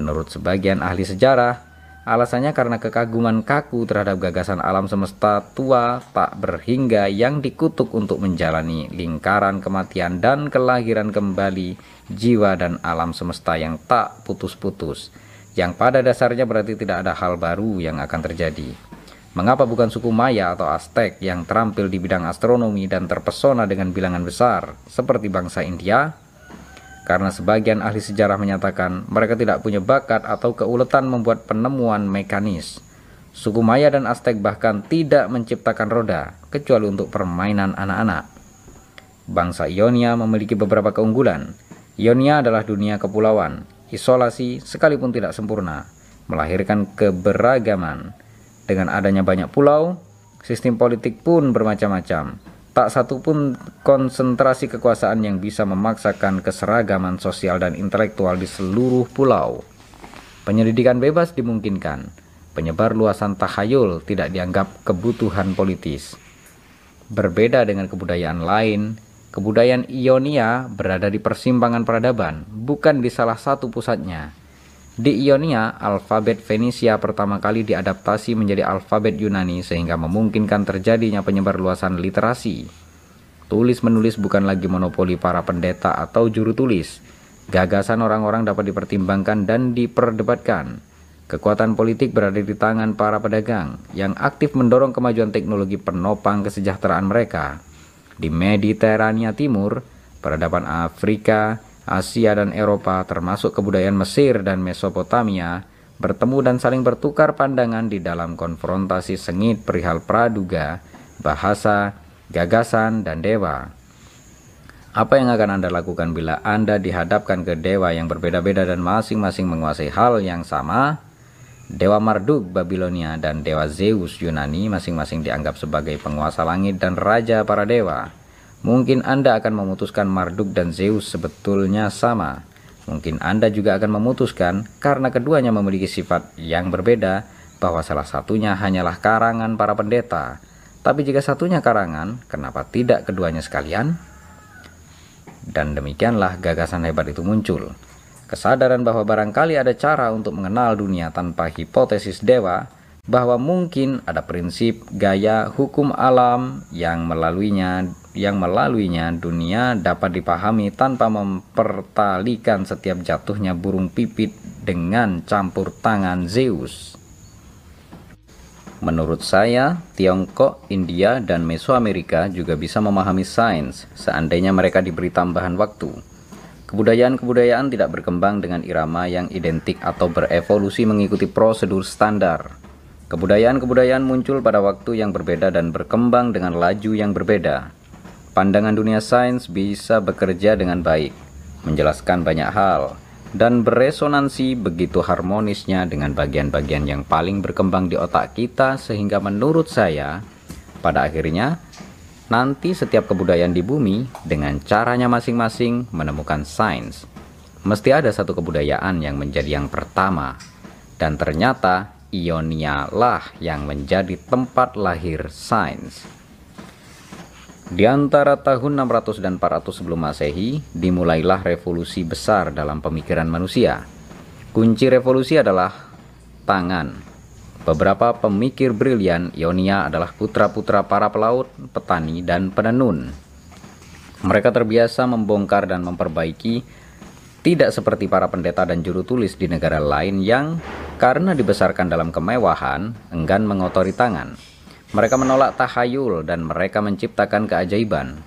A: Menurut sebagian ahli sejarah, alasannya karena kekaguman kaku terhadap gagasan alam semesta tua tak berhingga yang dikutuk untuk menjalani lingkaran kematian dan kelahiran kembali jiwa dan alam semesta yang tak putus-putus, yang pada dasarnya berarti tidak ada hal baru yang akan terjadi. Mengapa bukan suku Maya atau Aztec yang terampil di bidang astronomi dan terpesona dengan bilangan besar seperti bangsa India? Karena sebagian ahli sejarah menyatakan mereka tidak punya bakat atau keuletan membuat penemuan mekanis. Suku Maya dan Aztec bahkan tidak menciptakan roda, kecuali untuk permainan anak-anak. Bangsa Ionia memiliki beberapa keunggulan. Ionia adalah dunia kepulauan, isolasi sekalipun tidak sempurna, melahirkan keberagaman, dengan adanya banyak pulau, sistem politik pun bermacam-macam. Tak satu pun konsentrasi kekuasaan yang bisa memaksakan keseragaman sosial dan intelektual di seluruh pulau. Penyelidikan bebas dimungkinkan. Penyebar luasan tahayul tidak dianggap kebutuhan politis. Berbeda dengan kebudayaan lain, kebudayaan Ionia berada di persimpangan peradaban, bukan di salah satu pusatnya di Ionia, alfabet Fenisia pertama kali diadaptasi menjadi alfabet Yunani sehingga memungkinkan terjadinya penyebar luasan literasi. Tulis-menulis bukan lagi monopoli para pendeta atau juru tulis. Gagasan orang-orang dapat dipertimbangkan dan diperdebatkan. Kekuatan politik berada di tangan para pedagang yang aktif mendorong kemajuan teknologi penopang kesejahteraan mereka. Di Mediterania Timur, peradaban Afrika, Asia dan Eropa termasuk kebudayaan Mesir dan Mesopotamia bertemu dan saling bertukar pandangan di dalam konfrontasi sengit perihal praduga, bahasa, gagasan, dan dewa. Apa yang akan Anda lakukan bila Anda dihadapkan ke dewa yang berbeda-beda dan masing-masing menguasai hal yang sama? Dewa Marduk Babilonia dan Dewa Zeus Yunani masing-masing dianggap sebagai penguasa langit dan raja para dewa. Mungkin Anda akan memutuskan Marduk dan Zeus sebetulnya sama. Mungkin Anda juga akan memutuskan karena keduanya memiliki sifat yang berbeda bahwa salah satunya hanyalah karangan para pendeta. Tapi jika satunya karangan, kenapa tidak keduanya sekalian? Dan demikianlah gagasan hebat itu muncul. Kesadaran bahwa barangkali ada cara untuk mengenal dunia tanpa hipotesis dewa, bahwa mungkin ada prinsip gaya hukum alam yang melaluinya yang melaluinya dunia dapat dipahami tanpa mempertalikan setiap jatuhnya burung pipit dengan campur tangan Zeus. Menurut saya, Tiongkok, India, dan Mesoamerika juga bisa memahami sains seandainya mereka diberi tambahan waktu. Kebudayaan-kebudayaan tidak berkembang dengan irama yang identik atau berevolusi mengikuti prosedur standar. Kebudayaan-kebudayaan muncul pada waktu yang berbeda dan berkembang dengan laju yang berbeda. Pandangan dunia sains bisa bekerja dengan baik, menjelaskan banyak hal, dan beresonansi begitu harmonisnya dengan bagian-bagian yang paling berkembang di otak kita sehingga menurut saya, pada akhirnya, nanti setiap kebudayaan di bumi dengan caranya masing-masing menemukan sains. Mesti ada satu kebudayaan yang menjadi yang pertama, dan ternyata Ionia lah yang menjadi tempat lahir sains. Di antara tahun 600 dan 400 sebelum masehi, dimulailah revolusi besar dalam pemikiran manusia. Kunci revolusi adalah tangan. Beberapa pemikir brilian Ionia adalah putra-putra para pelaut, petani, dan penenun. Mereka terbiasa membongkar dan memperbaiki, tidak seperti para pendeta dan juru tulis di negara lain yang, karena dibesarkan dalam kemewahan, enggan mengotori tangan. Mereka menolak tahayul dan mereka menciptakan keajaiban.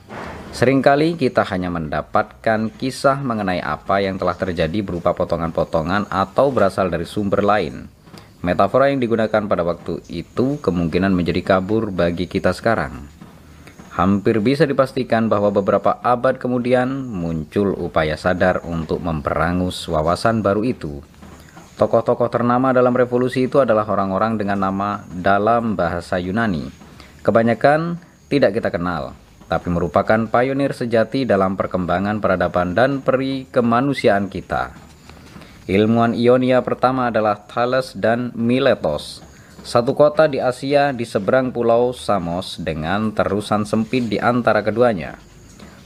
A: Seringkali kita hanya mendapatkan kisah mengenai apa yang telah terjadi berupa potongan-potongan atau berasal dari sumber lain. Metafora yang digunakan pada waktu itu kemungkinan menjadi kabur bagi kita sekarang. Hampir bisa dipastikan bahwa beberapa abad kemudian muncul upaya sadar untuk memperangus wawasan baru itu. Tokoh-tokoh ternama dalam revolusi itu adalah orang-orang dengan nama dalam bahasa Yunani. Kebanyakan tidak kita kenal, tapi merupakan pionir sejati dalam perkembangan peradaban dan peri kemanusiaan kita. Ilmuwan Ionia pertama adalah Thales dan Miletos, satu kota di Asia di seberang pulau Samos dengan terusan sempit di antara keduanya.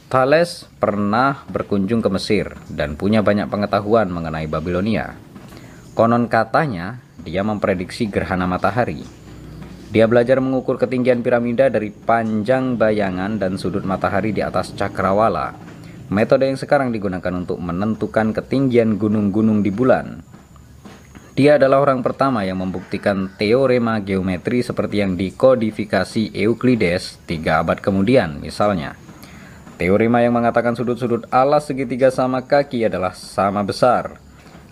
A: Thales pernah berkunjung ke Mesir dan punya banyak pengetahuan mengenai Babilonia. Konon katanya, dia memprediksi gerhana matahari. Dia belajar mengukur ketinggian piramida dari panjang bayangan dan sudut matahari di atas cakrawala, metode yang sekarang digunakan untuk menentukan ketinggian gunung-gunung di bulan. Dia adalah orang pertama yang membuktikan teorema geometri seperti yang dikodifikasi Euclides tiga abad kemudian, misalnya. Teorema yang mengatakan sudut-sudut alas segitiga sama kaki adalah sama besar,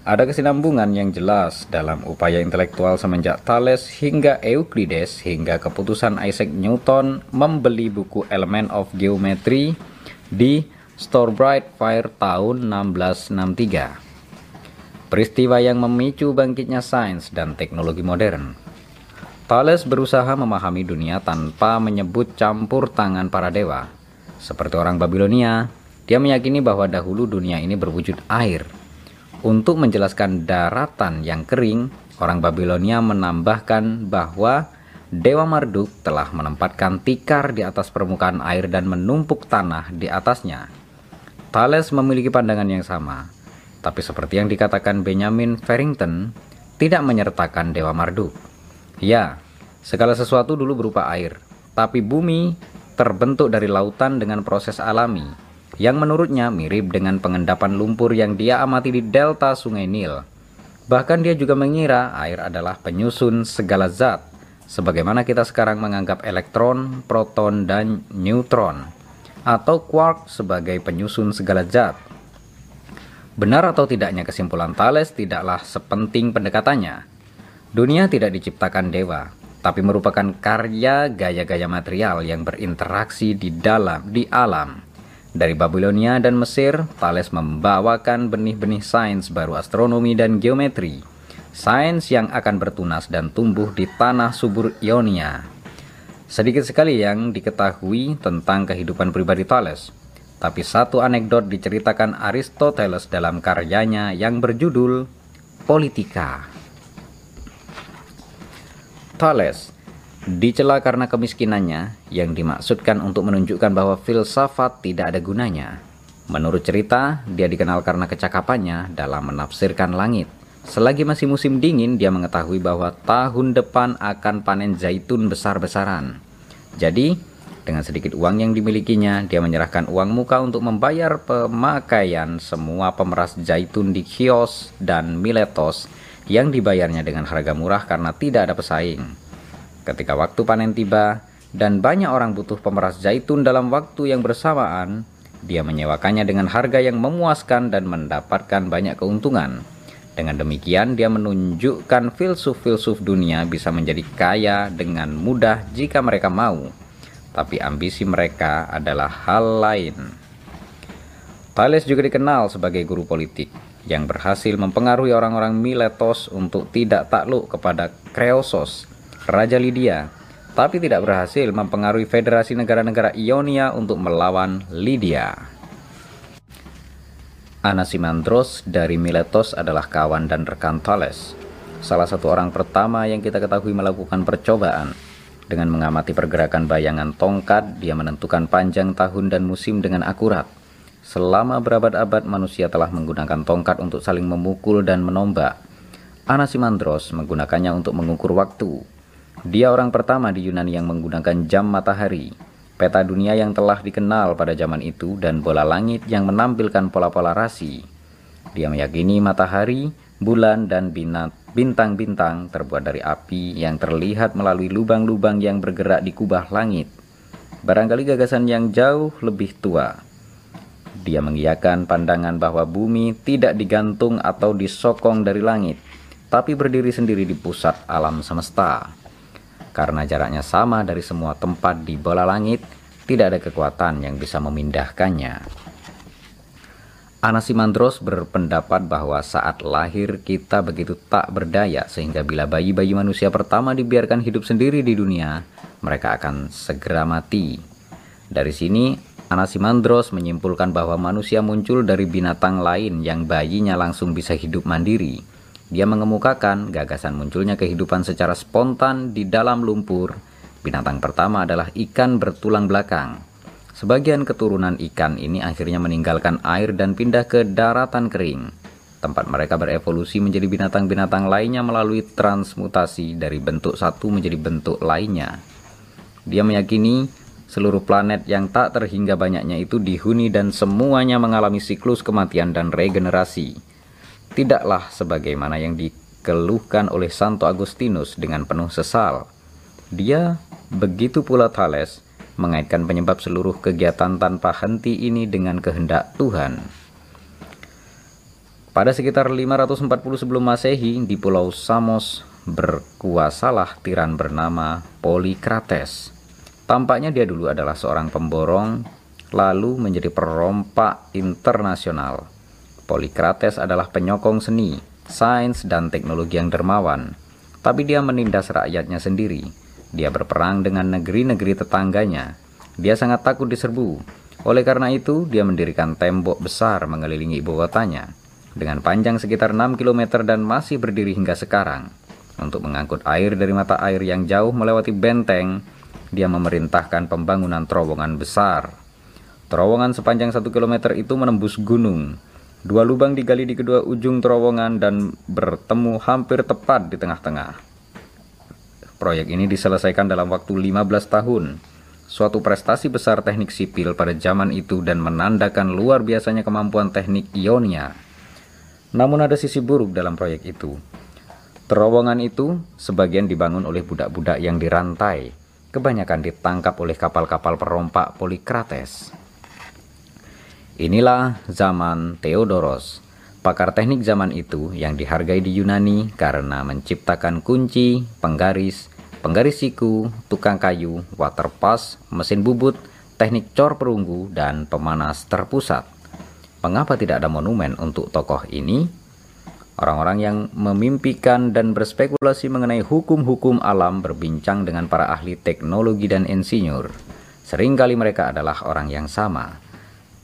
A: ada kesinambungan yang jelas dalam upaya intelektual semenjak Thales hingga Euclides hingga keputusan Isaac Newton membeli buku Element of Geometry di Storebright Fire tahun 1663. Peristiwa yang memicu bangkitnya sains dan teknologi modern. Thales berusaha memahami dunia tanpa menyebut campur tangan para dewa. Seperti orang Babilonia, dia meyakini bahwa dahulu dunia ini berwujud air untuk menjelaskan daratan yang kering, orang Babilonia menambahkan bahwa Dewa Marduk telah menempatkan tikar di atas permukaan air dan menumpuk tanah di atasnya. Thales memiliki pandangan yang sama, tapi seperti yang dikatakan Benjamin Farrington, tidak menyertakan Dewa Marduk. Ya, segala sesuatu dulu berupa air, tapi bumi terbentuk dari lautan dengan proses alami, yang menurutnya mirip dengan pengendapan lumpur yang dia amati di delta sungai Nil. Bahkan dia juga mengira air adalah penyusun segala zat, sebagaimana kita sekarang menganggap elektron, proton, dan neutron, atau quark sebagai penyusun segala zat. Benar atau tidaknya kesimpulan Thales tidaklah sepenting pendekatannya. Dunia tidak diciptakan dewa, tapi merupakan karya gaya-gaya material yang berinteraksi di dalam di alam. Dari Babilonia dan Mesir, Thales membawakan benih-benih sains baru astronomi dan geometri. Sains yang akan bertunas dan tumbuh di tanah subur Ionia. Sedikit sekali yang diketahui tentang kehidupan pribadi Thales. Tapi satu anekdot diceritakan Aristoteles dalam karyanya yang berjudul Politika. Thales Dicela karena kemiskinannya yang dimaksudkan untuk menunjukkan bahwa filsafat tidak ada gunanya. Menurut cerita, dia dikenal karena kecakapannya dalam menafsirkan langit. Selagi masih musim dingin, dia mengetahui bahwa tahun depan akan panen zaitun besar-besaran. Jadi, dengan sedikit uang yang dimilikinya, dia menyerahkan uang muka untuk membayar pemakaian semua pemeras zaitun di kios dan miletos yang dibayarnya dengan harga murah karena tidak ada pesaing. Ketika waktu panen tiba dan banyak orang butuh pemeras zaitun dalam waktu yang bersamaan, dia menyewakannya dengan harga yang memuaskan dan mendapatkan banyak keuntungan. Dengan demikian, dia menunjukkan filsuf-filsuf dunia bisa menjadi kaya dengan mudah jika mereka mau. tapi ambisi mereka adalah hal lain. Thales juga dikenal sebagai guru politik yang berhasil mempengaruhi orang-orang Miletos untuk tidak takluk kepada Kreosos, Raja Lydia, tapi tidak berhasil mempengaruhi federasi negara-negara Ionia untuk melawan Lydia. Anasimandros dari Miletos adalah kawan dan rekan Thales, salah satu orang pertama yang kita ketahui melakukan percobaan. Dengan mengamati pergerakan bayangan tongkat, dia menentukan panjang tahun dan musim dengan akurat. Selama berabad-abad manusia telah menggunakan tongkat untuk saling memukul dan menombak. Anasimandros menggunakannya untuk mengukur waktu. Dia orang pertama di Yunani yang menggunakan jam matahari, peta dunia yang telah dikenal pada zaman itu dan bola langit yang menampilkan pola-pola rasi. Dia meyakini matahari, bulan, dan bintang-bintang terbuat dari api yang terlihat melalui lubang-lubang yang bergerak di kubah langit. Barangkali gagasan yang jauh lebih tua dia mengiyakan pandangan bahwa bumi tidak digantung atau disokong dari langit, tapi berdiri sendiri di pusat alam semesta. Karena jaraknya sama dari semua tempat di bola langit, tidak ada kekuatan yang bisa memindahkannya. Anasimandros berpendapat bahwa saat lahir kita begitu tak berdaya sehingga bila bayi-bayi manusia pertama dibiarkan hidup sendiri di dunia, mereka akan segera mati. Dari sini Anasimandros menyimpulkan bahwa manusia muncul dari binatang lain yang bayinya langsung bisa hidup mandiri. Dia mengemukakan gagasan munculnya kehidupan secara spontan di dalam lumpur. Binatang pertama adalah ikan bertulang belakang. Sebagian keturunan ikan ini akhirnya meninggalkan air dan pindah ke daratan kering. Tempat mereka berevolusi menjadi binatang-binatang lainnya melalui transmutasi dari bentuk satu menjadi bentuk lainnya. Dia meyakini Seluruh planet yang tak terhingga banyaknya itu dihuni dan semuanya mengalami siklus kematian dan regenerasi. Tidaklah sebagaimana yang dikeluhkan oleh Santo Agustinus dengan penuh sesal. Dia, begitu pula Thales, mengaitkan penyebab seluruh kegiatan tanpa henti ini dengan kehendak Tuhan. Pada sekitar 540 sebelum masehi di pulau Samos berkuasalah tiran bernama Polikrates Tampaknya dia dulu adalah seorang pemborong, lalu menjadi perompak internasional. Polikrates adalah penyokong seni, sains, dan teknologi yang dermawan. Tapi dia menindas rakyatnya sendiri. Dia berperang dengan negeri-negeri tetangganya. Dia sangat takut diserbu. Oleh karena itu, dia mendirikan tembok besar mengelilingi ibu kotanya. Dengan panjang sekitar 6 km dan masih berdiri hingga sekarang. Untuk mengangkut air dari mata air yang jauh melewati benteng, dia memerintahkan pembangunan terowongan besar. Terowongan sepanjang satu kilometer itu menembus gunung. Dua lubang digali di kedua ujung terowongan dan bertemu hampir tepat di tengah-tengah. Proyek ini diselesaikan dalam waktu 15 tahun. Suatu prestasi besar teknik sipil pada zaman itu dan menandakan luar biasanya kemampuan teknik Ionia. Namun ada sisi buruk dalam proyek itu. Terowongan itu sebagian dibangun oleh budak-budak yang dirantai kebanyakan ditangkap oleh kapal-kapal perompak Polikrates. Inilah zaman Theodoros, pakar teknik zaman itu yang dihargai di Yunani karena menciptakan kunci, penggaris, penggaris siku, tukang kayu, waterpass, mesin bubut, teknik cor perunggu, dan pemanas terpusat. Mengapa tidak ada monumen untuk tokoh ini? Orang-orang yang memimpikan dan berspekulasi mengenai hukum-hukum alam berbincang dengan para ahli teknologi dan insinyur. Seringkali mereka adalah orang yang sama.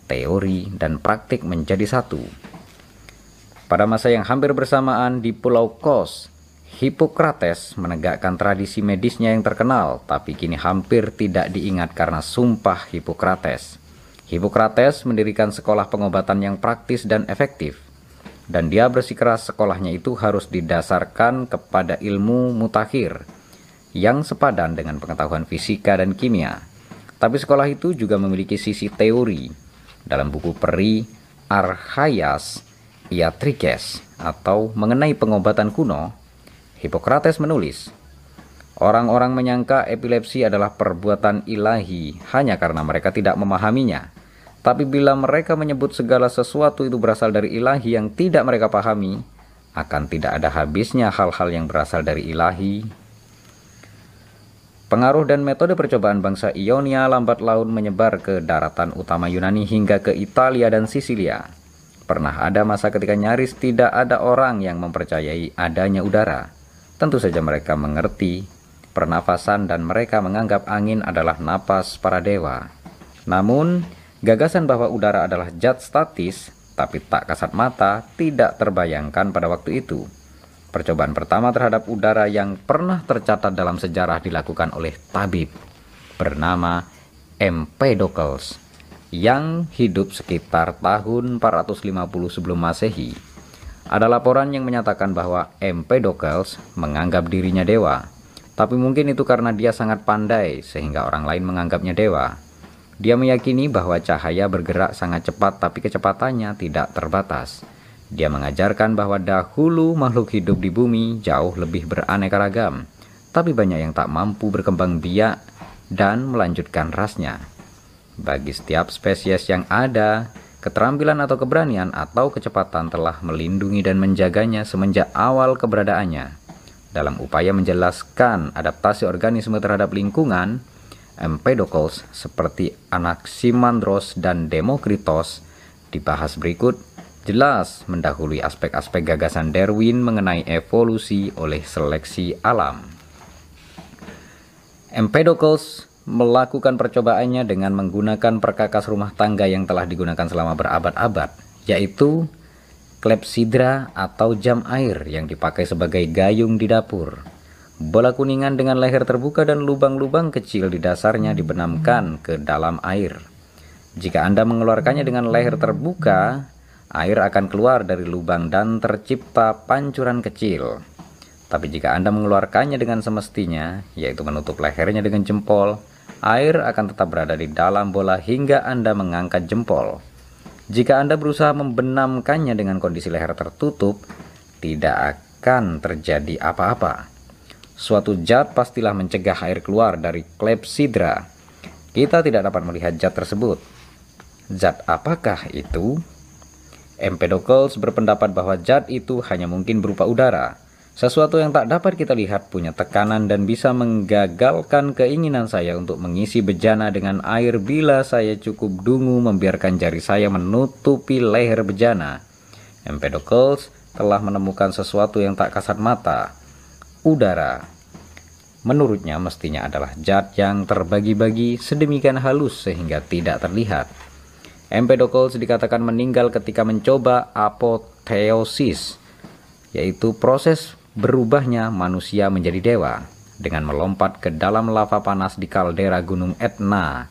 A: Teori dan praktik menjadi satu. Pada masa yang hampir bersamaan di Pulau Kos, Hippocrates menegakkan tradisi medisnya yang terkenal, tapi kini hampir tidak diingat karena sumpah Hippocrates. Hippocrates mendirikan sekolah pengobatan yang praktis dan efektif dan dia bersikeras sekolahnya itu harus didasarkan kepada ilmu mutakhir yang sepadan dengan pengetahuan fisika dan kimia. Tapi sekolah itu juga memiliki sisi teori. Dalam buku peri Archaias Iatrikes atau mengenai pengobatan kuno, Hippocrates menulis, Orang-orang menyangka epilepsi adalah perbuatan ilahi hanya karena mereka tidak memahaminya tapi bila mereka menyebut segala sesuatu itu berasal dari ilahi yang tidak mereka pahami, akan tidak ada habisnya hal-hal yang berasal dari ilahi. Pengaruh dan metode percobaan bangsa Ionia lambat laun menyebar ke daratan utama Yunani hingga ke Italia dan Sisilia. Pernah ada masa ketika nyaris tidak ada orang yang mempercayai adanya udara. Tentu saja mereka mengerti pernafasan dan mereka menganggap angin adalah napas para dewa. Namun, gagasan bahwa udara adalah zat statis tapi tak kasat mata tidak terbayangkan pada waktu itu. Percobaan pertama terhadap udara yang pernah tercatat dalam sejarah dilakukan oleh tabib bernama Empedocles yang hidup sekitar tahun 450 sebelum Masehi. Ada laporan yang menyatakan bahwa Empedocles menganggap dirinya dewa, tapi mungkin itu karena dia sangat pandai sehingga orang lain menganggapnya dewa. Dia meyakini bahwa cahaya bergerak sangat cepat tapi kecepatannya tidak terbatas. Dia mengajarkan bahwa dahulu makhluk hidup di bumi jauh lebih beraneka ragam, tapi banyak yang tak mampu berkembang biak dan melanjutkan rasnya. Bagi setiap spesies yang ada, keterampilan atau keberanian atau kecepatan telah melindungi dan menjaganya semenjak awal keberadaannya. Dalam upaya menjelaskan adaptasi organisme terhadap lingkungan, Empedocles seperti Anaximandros dan Demokritos dibahas berikut jelas mendahului aspek-aspek gagasan Darwin mengenai evolusi oleh seleksi alam. Empedocles melakukan percobaannya dengan menggunakan perkakas rumah tangga yang telah digunakan selama berabad-abad, yaitu klepsidra atau jam air yang dipakai sebagai gayung di dapur. Bola kuningan dengan leher terbuka dan lubang-lubang kecil di dasarnya dibenamkan ke dalam air. Jika Anda mengeluarkannya dengan leher terbuka, air akan keluar dari lubang dan tercipta pancuran kecil. Tapi jika Anda mengeluarkannya dengan semestinya, yaitu menutup lehernya dengan jempol, air akan tetap berada di dalam bola hingga Anda mengangkat jempol. Jika Anda berusaha membenamkannya dengan kondisi leher tertutup, tidak akan terjadi apa-apa. Suatu zat pastilah mencegah air keluar dari klepsidra. Kita tidak dapat melihat zat tersebut. Zat apakah itu? Empedocles berpendapat bahwa zat itu hanya mungkin berupa udara, sesuatu yang tak dapat kita lihat punya tekanan dan bisa menggagalkan keinginan saya untuk mengisi bejana dengan air bila saya cukup dungu membiarkan jari saya menutupi leher bejana. Empedocles telah menemukan sesuatu yang tak kasat mata, udara. Menurutnya mestinya adalah zat yang terbagi-bagi sedemikian halus sehingga tidak terlihat. Empedocles dikatakan meninggal ketika mencoba apoteosis, yaitu proses berubahnya manusia menjadi dewa dengan melompat ke dalam lava panas di kaldera Gunung Etna.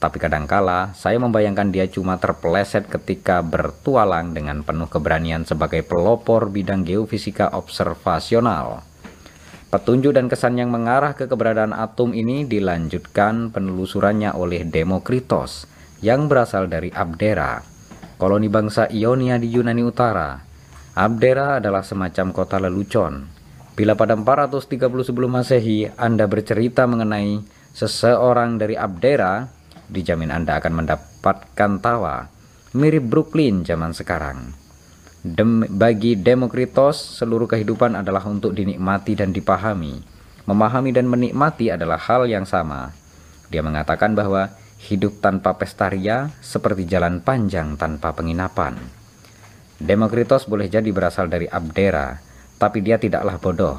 A: Tapi kadangkala saya membayangkan dia cuma terpeleset ketika bertualang dengan penuh keberanian sebagai pelopor bidang geofisika observasional. Petunjuk dan kesan yang mengarah ke keberadaan atom ini dilanjutkan penelusurannya oleh Demokritos yang berasal dari Abdera, koloni bangsa Ionia di Yunani Utara. Abdera adalah semacam kota lelucon. Bila pada 430 sebelum Masehi Anda bercerita mengenai seseorang dari Abdera, dijamin Anda akan mendapatkan tawa mirip Brooklyn zaman sekarang. Dem bagi Demokritos, seluruh kehidupan adalah untuk dinikmati dan dipahami. Memahami dan menikmati adalah hal yang sama. Dia mengatakan bahwa hidup tanpa pesta ria seperti jalan panjang tanpa penginapan. Demokritos boleh jadi berasal dari Abdera, tapi dia tidaklah bodoh.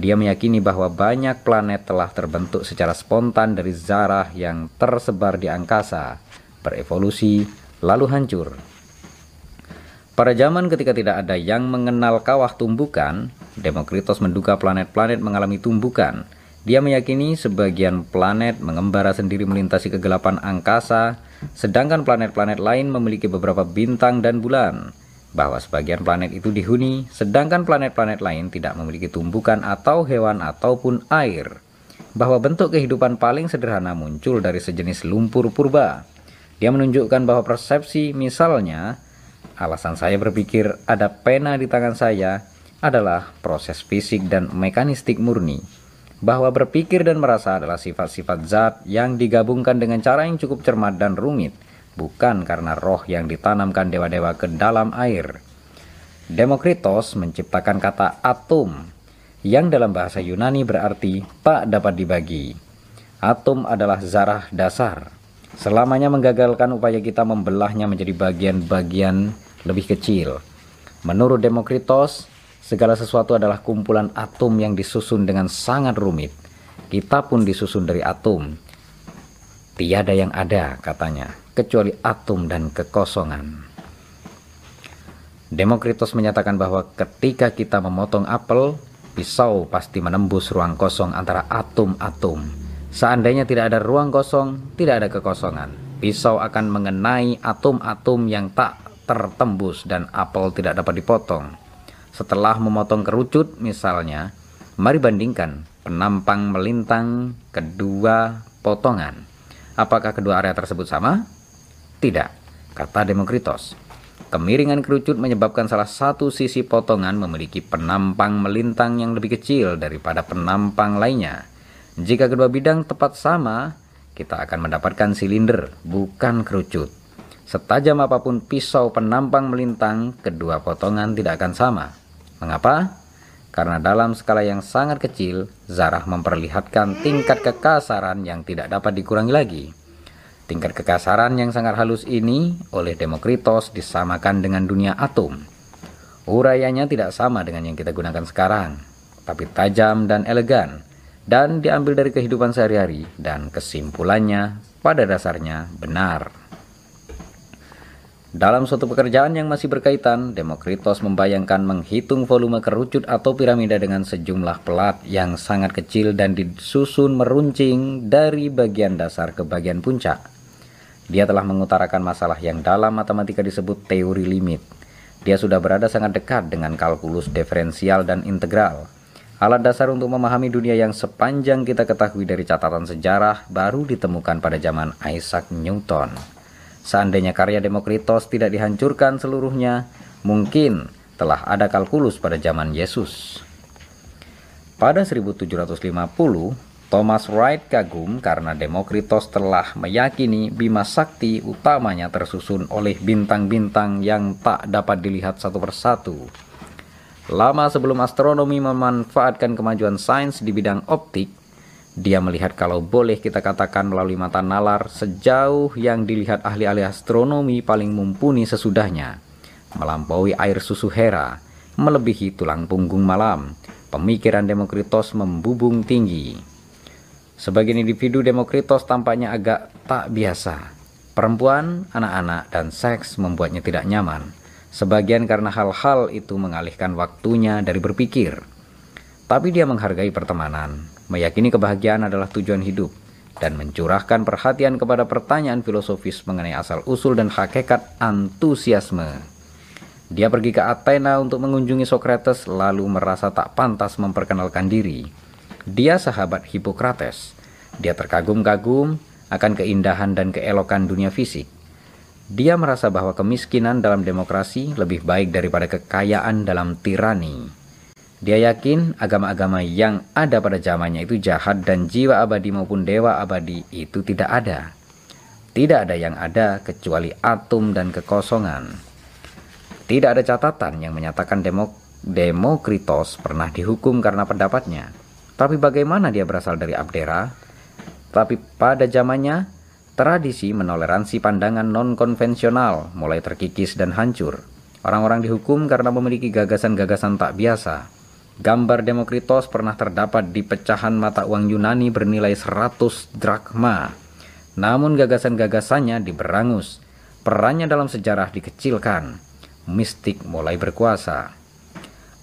A: Dia meyakini bahwa banyak planet telah terbentuk secara spontan dari zarah yang tersebar di angkasa, berevolusi, lalu hancur. Pada zaman ketika tidak ada yang mengenal kawah tumbukan, Demokritos menduga planet-planet mengalami tumbukan, dia meyakini sebagian planet mengembara sendiri melintasi kegelapan angkasa, sedangkan planet-planet lain memiliki beberapa bintang dan bulan. Bahwa sebagian planet itu dihuni, sedangkan planet-planet lain tidak memiliki tumbukan atau hewan ataupun air. Bahwa bentuk kehidupan paling sederhana muncul dari sejenis lumpur purba. Dia menunjukkan bahwa persepsi misalnya, alasan saya berpikir ada pena di tangan saya adalah proses fisik dan mekanistik murni bahwa berpikir dan merasa adalah sifat-sifat zat yang digabungkan dengan cara yang cukup cermat dan rumit, bukan karena roh yang ditanamkan dewa-dewa ke dalam air. Demokritos menciptakan kata atom, yang dalam bahasa Yunani berarti tak dapat dibagi. Atom adalah zarah dasar. Selamanya menggagalkan upaya kita membelahnya menjadi bagian-bagian lebih kecil. Menurut Demokritos, segala sesuatu adalah kumpulan atom yang disusun dengan sangat rumit. Kita pun disusun dari atom. Tiada yang ada, katanya, kecuali atom dan kekosongan. Demokritos menyatakan bahwa ketika kita memotong apel, pisau pasti menembus ruang kosong antara atom-atom Seandainya tidak ada ruang kosong, tidak ada kekosongan. Pisau akan mengenai atom-atom yang tak tertembus dan apel tidak dapat dipotong. Setelah memotong kerucut misalnya, mari bandingkan penampang melintang kedua potongan. Apakah kedua area tersebut sama? Tidak, kata Demokritos. Kemiringan kerucut menyebabkan salah satu sisi potongan memiliki penampang melintang yang lebih kecil daripada penampang lainnya. Jika kedua bidang tepat sama, kita akan mendapatkan silinder, bukan kerucut. Setajam apa pun pisau penampang melintang, kedua potongan tidak akan sama. Mengapa? Karena dalam skala yang sangat kecil, zarah memperlihatkan tingkat kekasaran yang tidak dapat dikurangi lagi. Tingkat kekasaran yang sangat halus ini oleh Demokritos disamakan dengan dunia atom. Urayanya tidak sama dengan yang kita gunakan sekarang, tapi tajam dan elegan dan diambil dari kehidupan sehari-hari dan kesimpulannya pada dasarnya benar. Dalam suatu pekerjaan yang masih berkaitan, Demokritos membayangkan menghitung volume kerucut atau piramida dengan sejumlah pelat yang sangat kecil dan disusun meruncing dari bagian dasar ke bagian puncak. Dia telah mengutarakan masalah yang dalam matematika disebut teori limit. Dia sudah berada sangat dekat dengan kalkulus diferensial dan integral Alat dasar untuk memahami dunia yang sepanjang kita ketahui dari catatan sejarah baru ditemukan pada zaman Isaac Newton. Seandainya karya Demokritos tidak dihancurkan seluruhnya, mungkin telah ada kalkulus pada zaman Yesus. Pada 1750, Thomas Wright kagum karena Demokritos telah meyakini Bima Sakti utamanya tersusun oleh bintang-bintang yang tak dapat dilihat satu persatu Lama sebelum astronomi memanfaatkan kemajuan sains di bidang optik, dia melihat kalau boleh kita katakan melalui mata nalar sejauh yang dilihat ahli-ahli astronomi paling mumpuni sesudahnya, melampaui air susu Hera, melebihi tulang punggung malam. Pemikiran Demokritos membubung tinggi. Sebagian individu Demokritos tampaknya agak tak biasa. Perempuan, anak-anak, dan seks membuatnya tidak nyaman. Sebagian karena hal-hal itu mengalihkan waktunya dari berpikir. Tapi dia menghargai pertemanan, meyakini kebahagiaan adalah tujuan hidup, dan mencurahkan perhatian kepada pertanyaan filosofis mengenai asal-usul dan hakikat antusiasme. Dia pergi ke Athena untuk mengunjungi Socrates lalu merasa tak pantas memperkenalkan diri. Dia sahabat Hippocrates. Dia terkagum-kagum akan keindahan dan keelokan dunia fisik. Dia merasa bahwa kemiskinan dalam demokrasi lebih baik daripada kekayaan dalam tirani. Dia yakin agama-agama yang ada pada zamannya itu jahat dan jiwa abadi maupun dewa abadi itu tidak ada. Tidak ada yang ada kecuali atom dan kekosongan. Tidak ada catatan yang menyatakan demok Demokritos pernah dihukum karena pendapatnya. Tapi bagaimana dia berasal dari Abdera? Tapi pada zamannya Tradisi menoleransi pandangan non-konvensional mulai terkikis dan hancur. Orang-orang dihukum karena memiliki gagasan-gagasan tak biasa. Gambar Demokritos pernah terdapat di pecahan mata uang Yunani bernilai 100 drakma. Namun gagasan-gagasannya diberangus. Perannya dalam sejarah dikecilkan. Mistik mulai berkuasa.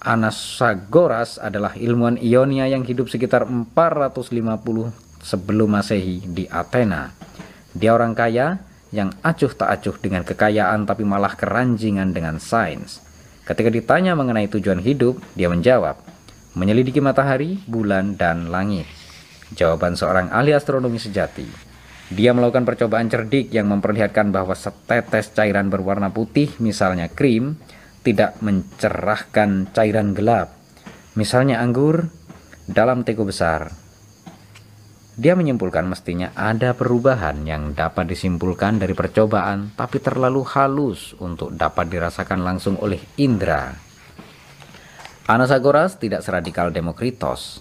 A: Anasagoras adalah ilmuwan Ionia yang hidup sekitar 450 sebelum Masehi di Athena. Dia orang kaya yang acuh tak acuh dengan kekayaan tapi malah keranjingan dengan sains. Ketika ditanya mengenai tujuan hidup, dia menjawab, menyelidiki matahari, bulan, dan langit. Jawaban seorang ahli astronomi sejati. Dia melakukan percobaan cerdik yang memperlihatkan bahwa setetes cairan berwarna putih, misalnya krim, tidak mencerahkan cairan gelap. Misalnya anggur dalam teko besar dia menyimpulkan mestinya ada perubahan yang dapat disimpulkan dari percobaan tapi terlalu halus untuk dapat dirasakan langsung oleh indera. Anasagoras tidak seradikal Demokritos.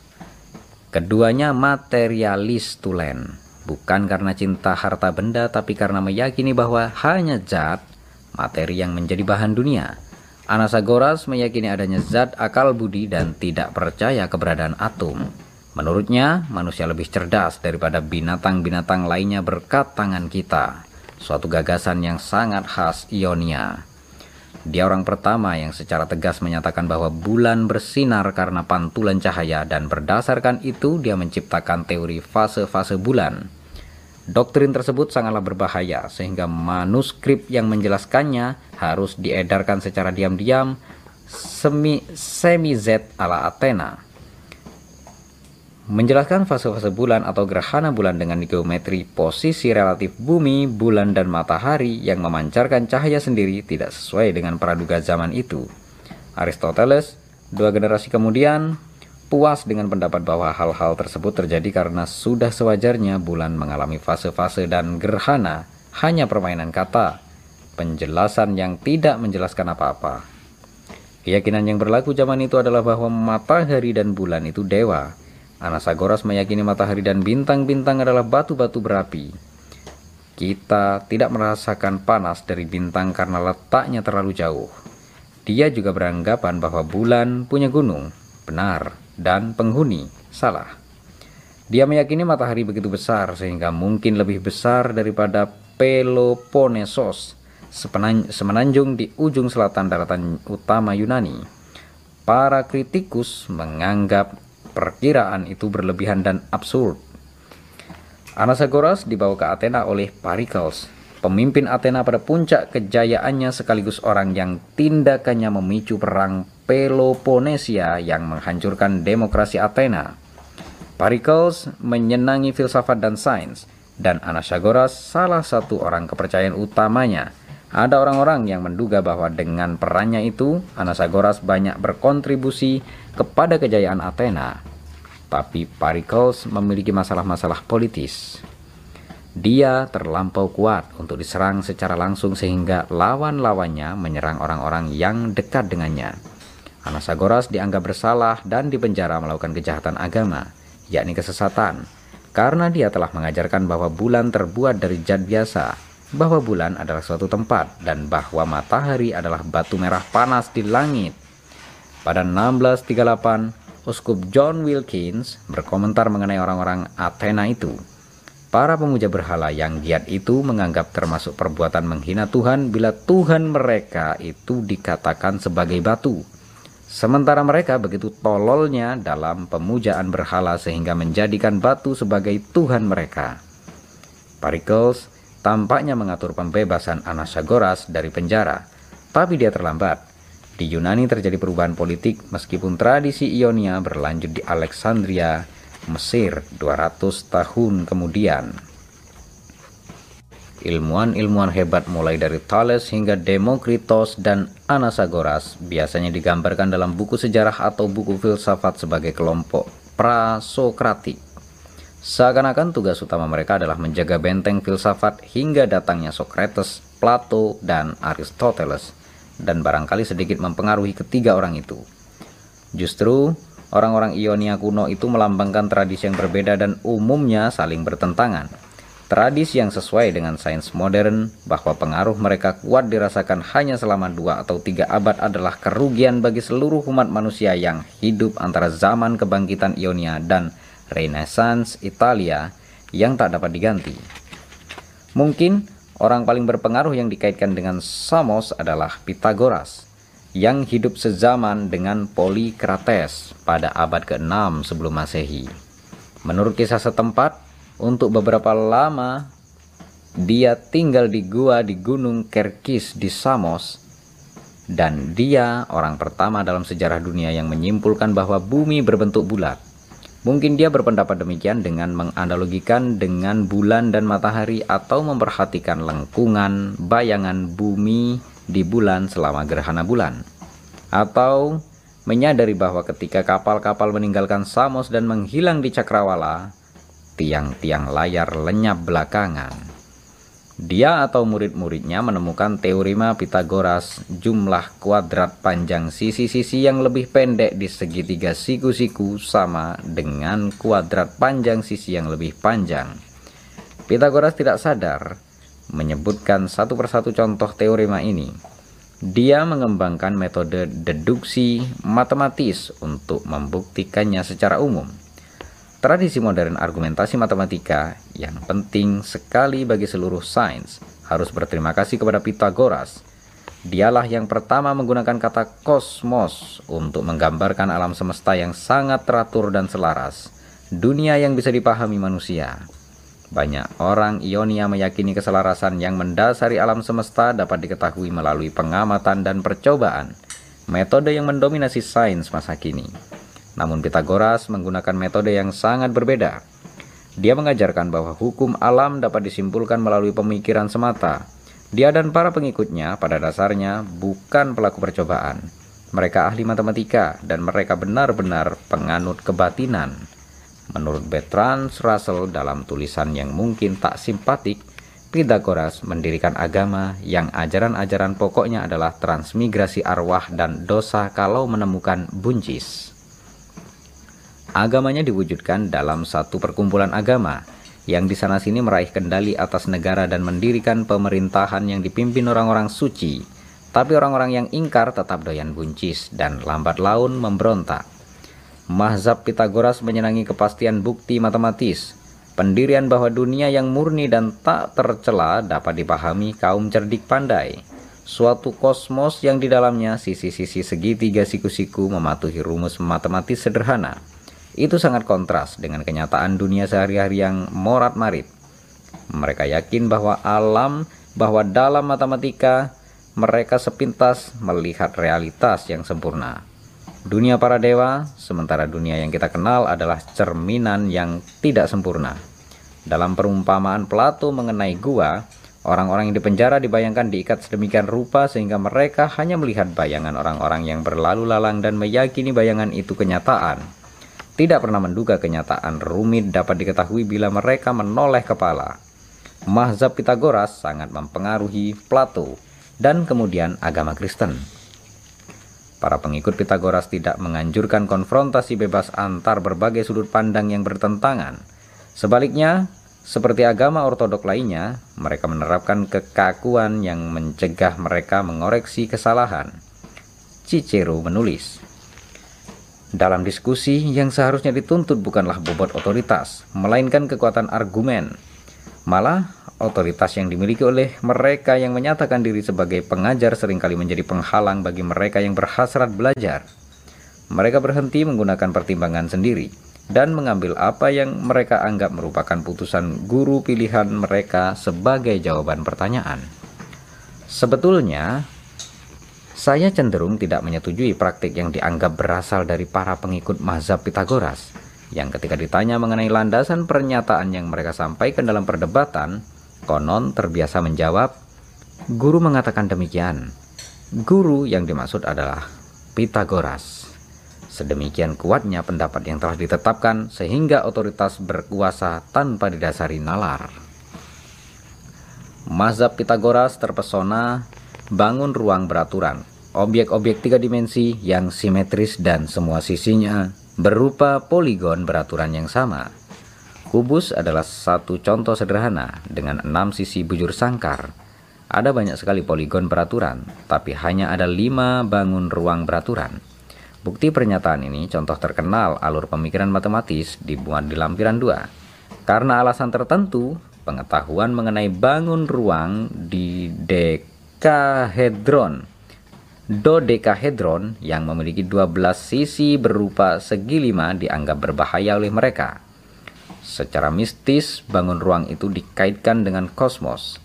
A: Keduanya materialis tulen, bukan karena cinta harta benda tapi karena meyakini bahwa hanya zat, materi yang menjadi bahan dunia. Anasagoras meyakini adanya zat akal budi dan tidak percaya keberadaan atom. Menurutnya, manusia lebih cerdas daripada binatang-binatang lainnya berkat tangan kita. Suatu gagasan yang sangat khas Ionia. Dia orang pertama yang secara tegas menyatakan bahwa bulan bersinar karena pantulan cahaya dan berdasarkan itu dia menciptakan teori fase-fase bulan. Doktrin tersebut sangatlah berbahaya sehingga manuskrip yang menjelaskannya harus diedarkan secara diam-diam semi semi Z ala Athena. Menjelaskan fase-fase bulan atau gerhana bulan dengan geometri posisi relatif bumi, bulan, dan matahari yang memancarkan cahaya sendiri tidak sesuai dengan praduga zaman itu. Aristoteles, dua generasi kemudian, puas dengan pendapat bahwa hal-hal tersebut terjadi karena sudah sewajarnya bulan mengalami fase-fase dan gerhana, hanya permainan kata, penjelasan yang tidak menjelaskan apa-apa. Keyakinan yang berlaku zaman itu adalah bahwa matahari dan bulan itu dewa, Anasagoras meyakini matahari dan bintang-bintang adalah batu-batu berapi. Kita tidak merasakan panas dari bintang karena letaknya terlalu jauh. Dia juga beranggapan bahwa bulan punya gunung, benar, dan penghuni, salah. Dia meyakini matahari begitu besar sehingga mungkin lebih besar daripada Peloponnesos, semenanjung di ujung selatan daratan utama Yunani. Para kritikus menganggap Perkiraan itu berlebihan dan absurd. Anasagoras dibawa ke Athena oleh Pericles, pemimpin Athena pada puncak kejayaannya sekaligus orang yang tindakannya memicu perang Peloponnesia yang menghancurkan demokrasi Athena. Pericles menyenangi filsafat dan sains, dan Anasagoras salah satu orang kepercayaan utamanya. Ada orang-orang yang menduga bahwa dengan perannya itu, Anasagoras banyak berkontribusi kepada kejayaan Athena. Tapi Pericles memiliki masalah-masalah politis. Dia terlampau kuat untuk diserang secara langsung sehingga lawan-lawannya menyerang orang-orang yang dekat dengannya. Anasagoras dianggap bersalah dan dipenjara melakukan kejahatan agama, yakni kesesatan, karena dia telah mengajarkan bahwa bulan terbuat dari zat biasa, bahwa bulan adalah suatu tempat, dan bahwa matahari adalah batu merah panas di langit pada 1638, Uskup John Wilkins berkomentar mengenai orang-orang Athena itu. Para pemuja berhala yang giat itu menganggap termasuk perbuatan menghina Tuhan bila Tuhan mereka itu dikatakan sebagai batu. Sementara mereka begitu tololnya dalam pemujaan berhala sehingga menjadikan batu sebagai Tuhan mereka. Pericles tampaknya mengatur pembebasan Anasagoras dari penjara, tapi dia terlambat. Di Yunani terjadi perubahan politik meskipun tradisi Ionia berlanjut di Alexandria, Mesir 200 tahun kemudian. Ilmuwan-ilmuwan hebat mulai dari Thales hingga Demokritos dan Anasagoras biasanya digambarkan dalam buku sejarah atau buku filsafat sebagai kelompok prasokratik. Seakan-akan tugas utama mereka adalah menjaga benteng filsafat hingga datangnya Socrates, Plato, dan Aristoteles dan barangkali sedikit mempengaruhi ketiga orang itu. Justru, orang-orang Ionia kuno itu melambangkan tradisi yang berbeda dan umumnya saling bertentangan. Tradisi yang sesuai dengan sains modern bahwa pengaruh mereka kuat dirasakan hanya selama dua atau tiga abad adalah kerugian bagi seluruh umat manusia yang hidup antara zaman kebangkitan Ionia dan Renaissance Italia yang tak dapat diganti. Mungkin Orang paling berpengaruh yang dikaitkan dengan Samos adalah Pitagoras, yang hidup sezaman dengan Polikrates pada abad ke-6 sebelum Masehi. Menurut kisah setempat, untuk beberapa lama dia tinggal di gua di Gunung Kerkis di Samos dan dia orang pertama dalam sejarah dunia yang menyimpulkan bahwa bumi berbentuk bulat. Mungkin dia berpendapat demikian dengan menganalogikan dengan bulan dan matahari atau memperhatikan lengkungan bayangan bumi di bulan selama gerhana bulan. Atau menyadari bahwa ketika kapal-kapal meninggalkan Samos dan menghilang di Cakrawala, tiang-tiang layar lenyap belakangan. Dia atau murid-muridnya menemukan teorema Pitagoras jumlah kuadrat panjang sisi-sisi yang lebih pendek di segitiga siku-siku sama dengan kuadrat panjang sisi yang lebih panjang. Pitagoras tidak sadar menyebutkan satu persatu contoh teorema ini. Dia mengembangkan metode deduksi matematis untuk membuktikannya secara umum. Tradisi modern argumentasi matematika yang penting sekali bagi seluruh sains harus berterima kasih kepada Pythagoras. Dialah yang pertama menggunakan kata kosmos untuk menggambarkan alam semesta yang sangat teratur dan selaras, dunia yang bisa dipahami manusia. Banyak orang Ionia meyakini keselarasan yang mendasari alam semesta dapat diketahui melalui pengamatan dan percobaan, metode yang mendominasi sains masa kini. Namun Pitagoras menggunakan metode yang sangat berbeda. Dia mengajarkan bahwa hukum alam dapat disimpulkan melalui pemikiran semata. Dia dan para pengikutnya pada dasarnya bukan pelaku percobaan. Mereka ahli matematika dan mereka benar-benar penganut kebatinan. Menurut Bertrand Russell dalam tulisan yang mungkin tak simpatik, Pitagoras mendirikan agama yang ajaran-ajaran pokoknya adalah transmigrasi arwah dan dosa kalau menemukan buncis. Agamanya diwujudkan dalam satu perkumpulan agama yang di sana sini meraih kendali atas negara dan mendirikan pemerintahan yang dipimpin orang-orang suci. Tapi orang-orang yang ingkar tetap doyan buncis dan lambat laun memberontak. Mahzab Pitagoras menyenangi kepastian bukti matematis, pendirian bahwa dunia yang murni dan tak tercela dapat dipahami kaum cerdik pandai. Suatu kosmos yang di dalamnya sisi-sisi segitiga siku-siku mematuhi rumus matematis sederhana itu sangat kontras dengan kenyataan dunia sehari-hari yang morat-marit. Mereka yakin bahwa alam, bahwa dalam matematika mereka sepintas melihat realitas yang sempurna. Dunia para dewa, sementara dunia yang kita kenal adalah cerminan yang tidak sempurna. Dalam perumpamaan Plato mengenai gua, orang-orang yang dipenjara dibayangkan diikat sedemikian rupa sehingga mereka hanya melihat bayangan orang-orang yang berlalu lalang dan meyakini bayangan itu kenyataan tidak pernah menduga kenyataan rumit dapat diketahui bila mereka menoleh kepala. Mahzab Pitagoras sangat mempengaruhi Plato dan kemudian agama Kristen. Para pengikut Pitagoras tidak menganjurkan konfrontasi bebas antar berbagai sudut pandang yang bertentangan. Sebaliknya, seperti agama ortodok lainnya, mereka menerapkan kekakuan yang mencegah mereka mengoreksi kesalahan. Cicero menulis, dalam diskusi yang seharusnya dituntut bukanlah bobot otoritas, melainkan kekuatan argumen. Malah, otoritas yang dimiliki oleh mereka yang menyatakan diri sebagai pengajar sering kali menjadi penghalang bagi mereka yang berhasrat belajar. Mereka berhenti menggunakan pertimbangan sendiri dan mengambil apa yang mereka anggap merupakan putusan guru pilihan mereka sebagai jawaban pertanyaan. Sebetulnya, saya cenderung tidak menyetujui praktik yang dianggap berasal dari para pengikut mazhab Pitagoras, yang ketika ditanya mengenai landasan pernyataan yang mereka sampaikan dalam perdebatan, konon terbiasa menjawab, guru mengatakan demikian. Guru yang dimaksud adalah Pitagoras. Sedemikian kuatnya pendapat yang telah ditetapkan sehingga otoritas berkuasa tanpa didasari nalar. Mazhab Pitagoras terpesona bangun ruang beraturan, objek-objek tiga dimensi yang simetris dan semua sisinya berupa poligon beraturan yang sama. Kubus adalah satu contoh sederhana dengan enam sisi bujur sangkar. Ada banyak sekali poligon beraturan, tapi hanya ada lima bangun ruang beraturan. Bukti pernyataan ini contoh terkenal alur pemikiran matematis dibuat di lampiran dua. Karena alasan tertentu, pengetahuan mengenai bangun ruang di dek Dodekahedron yang memiliki 12 sisi berupa segi lima dianggap berbahaya oleh mereka. Secara mistis, bangun ruang itu dikaitkan dengan kosmos.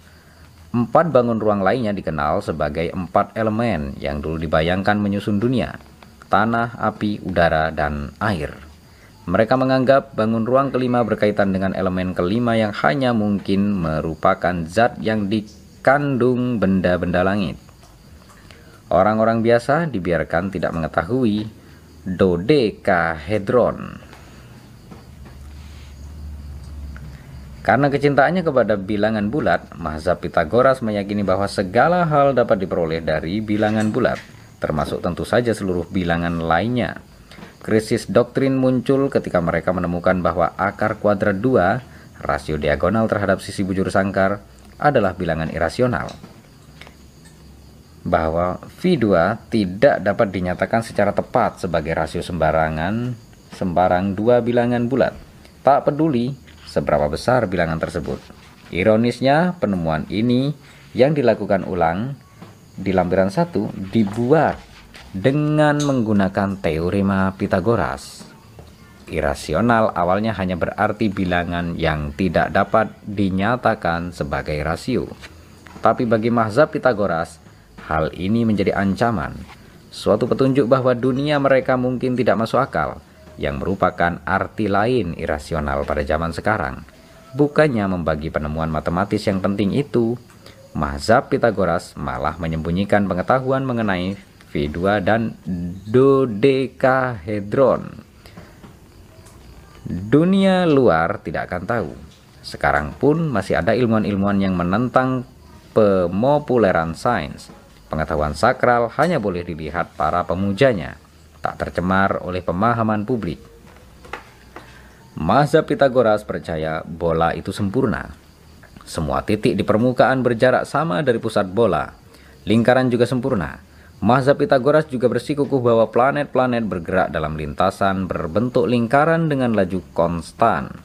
A: Empat bangun ruang lainnya dikenal sebagai empat elemen yang dulu dibayangkan menyusun dunia, tanah, api, udara, dan air. Mereka menganggap bangun ruang kelima berkaitan dengan elemen kelima yang hanya mungkin merupakan zat yang di kandung benda-benda langit. Orang-orang biasa dibiarkan tidak mengetahui dodekahedron. Karena kecintaannya kepada bilangan bulat, mazhab Pitagoras meyakini bahwa segala hal dapat diperoleh dari bilangan bulat, termasuk tentu saja seluruh bilangan lainnya. Krisis doktrin muncul ketika mereka menemukan bahwa akar kuadrat 2, rasio diagonal terhadap sisi bujur sangkar, adalah bilangan irasional. Bahwa V2 tidak dapat dinyatakan secara tepat sebagai rasio sembarangan sembarang dua bilangan bulat. Tak peduli seberapa besar bilangan tersebut. Ironisnya, penemuan ini yang dilakukan ulang di lampiran satu dibuat dengan menggunakan teorema Pitagoras. Irasional awalnya hanya berarti bilangan yang tidak dapat dinyatakan sebagai rasio. Tapi bagi mazhab Pitagoras, hal ini menjadi ancaman, suatu petunjuk bahwa dunia mereka mungkin tidak masuk akal yang merupakan arti lain irasional pada zaman sekarang. Bukannya membagi penemuan matematis yang penting itu, mazhab Pitagoras malah menyembunyikan pengetahuan mengenai V2 dan dodekahedron. Dunia luar tidak akan tahu. Sekarang pun masih ada ilmuwan-ilmuwan yang menentang pemopuleran sains. Pengetahuan sakral hanya boleh dilihat para pemujanya tak tercemar oleh pemahaman publik. Mazhab Pitagoras percaya bola itu sempurna. Semua titik di permukaan berjarak sama dari pusat bola. Lingkaran juga sempurna. Mazhab Pitagoras juga bersikukuh bahwa planet-planet bergerak dalam lintasan berbentuk lingkaran dengan laju konstan.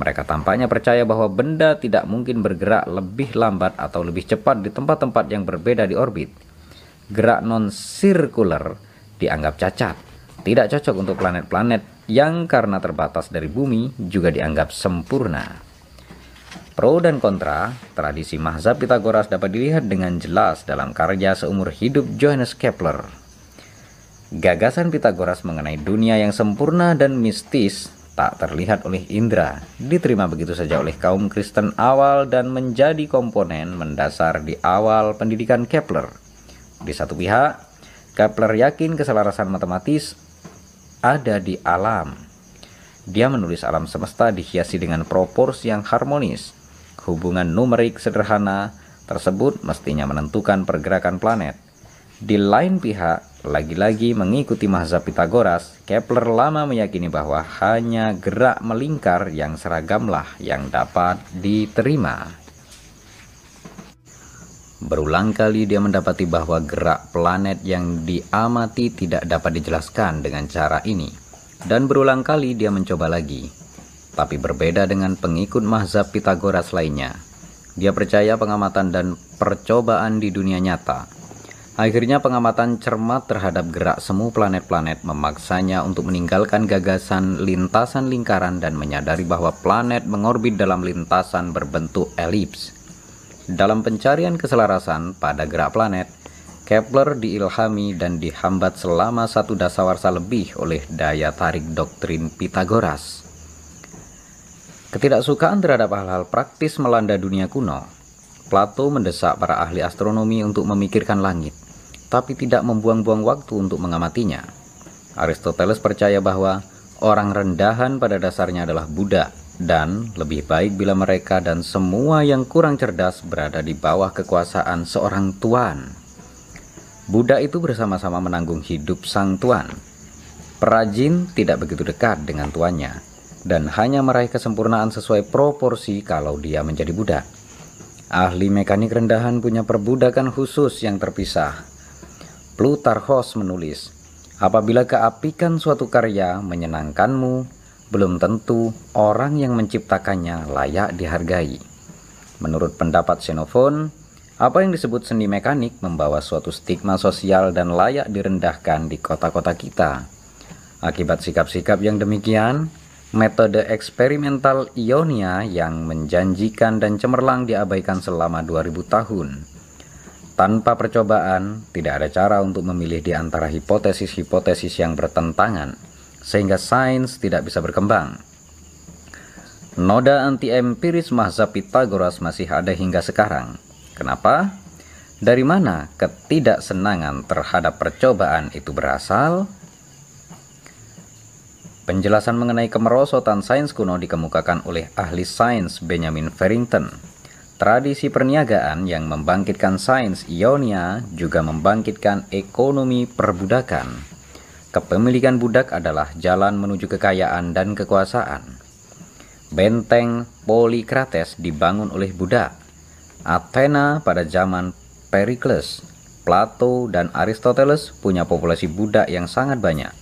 A: Mereka tampaknya percaya bahwa benda tidak mungkin bergerak lebih lambat atau lebih cepat di tempat-tempat yang berbeda di orbit. Gerak non-sirkular dianggap cacat, tidak cocok untuk planet-planet yang karena terbatas dari bumi juga dianggap sempurna. Pro dan kontra, tradisi mazhab Pitagoras dapat dilihat dengan jelas dalam karya seumur hidup Johannes Kepler. Gagasan Pitagoras mengenai dunia yang sempurna dan mistis tak terlihat oleh indera, diterima begitu saja oleh kaum Kristen awal dan menjadi komponen mendasar di awal pendidikan Kepler. Di satu pihak, Kepler yakin keselarasan matematis ada di alam. Dia menulis alam semesta dihiasi dengan proporsi yang harmonis. Hubungan numerik sederhana tersebut mestinya menentukan pergerakan planet. Di lain pihak, lagi-lagi mengikuti mazhab Pitagoras, Kepler lama meyakini bahwa hanya gerak melingkar yang seragamlah yang dapat diterima. Berulang kali dia mendapati bahwa gerak planet yang diamati tidak dapat dijelaskan dengan cara ini. Dan berulang kali dia mencoba lagi. Tapi berbeda dengan pengikut mazhab Pitagoras lainnya. Dia percaya pengamatan dan percobaan di dunia nyata. Akhirnya pengamatan cermat terhadap gerak semu planet-planet memaksanya untuk meninggalkan gagasan lintasan lingkaran dan menyadari bahwa planet mengorbit dalam lintasan berbentuk elips dalam pencarian keselarasan pada gerak planet, Kepler diilhami dan dihambat selama satu dasawarsa lebih oleh daya tarik doktrin Pitagoras. Ketidaksukaan terhadap hal-hal praktis melanda dunia kuno. Plato mendesak para ahli astronomi untuk memikirkan langit, tapi tidak membuang-buang waktu untuk mengamatinya. Aristoteles percaya bahwa orang rendahan pada dasarnya adalah Buddha dan lebih baik bila mereka dan semua yang kurang cerdas berada di bawah kekuasaan seorang tuan. Buddha itu bersama-sama menanggung hidup sang tuan. Perajin tidak begitu dekat dengan tuannya dan hanya meraih kesempurnaan sesuai proporsi kalau dia menjadi budak. Ahli mekanik rendahan punya perbudakan khusus yang terpisah. Plutarchos menulis, apabila keapikan suatu karya menyenangkanmu, belum tentu orang yang menciptakannya layak dihargai. Menurut pendapat Xenophon, apa yang disebut seni mekanik membawa suatu stigma sosial dan layak direndahkan di kota-kota kita. Akibat sikap-sikap yang demikian, metode eksperimental Ionia yang menjanjikan dan cemerlang diabaikan selama 2000 tahun. Tanpa percobaan, tidak ada cara untuk memilih di antara hipotesis-hipotesis yang bertentangan sehingga sains tidak bisa berkembang. Noda anti-empiris mazhab Pitagoras masih ada hingga sekarang. Kenapa? Dari mana ketidaksenangan terhadap percobaan itu berasal? Penjelasan mengenai kemerosotan sains kuno dikemukakan oleh ahli sains Benjamin Farrington. Tradisi perniagaan yang membangkitkan sains Ionia juga membangkitkan ekonomi perbudakan. Kepemilikan budak adalah jalan menuju kekayaan dan kekuasaan. Benteng Polikrates dibangun oleh budak. Athena pada zaman Pericles, Plato, dan Aristoteles punya populasi budak yang sangat banyak.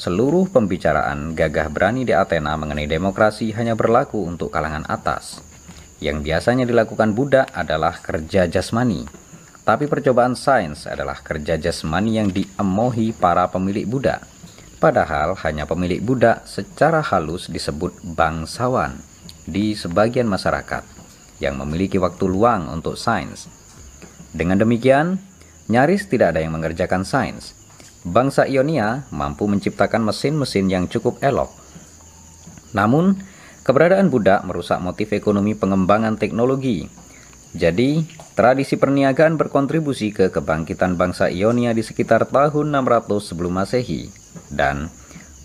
A: Seluruh pembicaraan gagah berani di Athena mengenai demokrasi hanya berlaku untuk kalangan atas. Yang biasanya dilakukan budak adalah kerja jasmani, tapi percobaan sains adalah kerja jasmani yang diemohi para pemilik budak. Padahal hanya pemilik budak secara halus disebut bangsawan di sebagian masyarakat yang memiliki waktu luang untuk sains. Dengan demikian, nyaris tidak ada yang mengerjakan sains bangsa Ionia mampu menciptakan mesin-mesin yang cukup elok. Namun, keberadaan budak merusak motif ekonomi pengembangan teknologi. Jadi, tradisi perniagaan berkontribusi ke kebangkitan bangsa Ionia di sekitar tahun 600 sebelum Masehi dan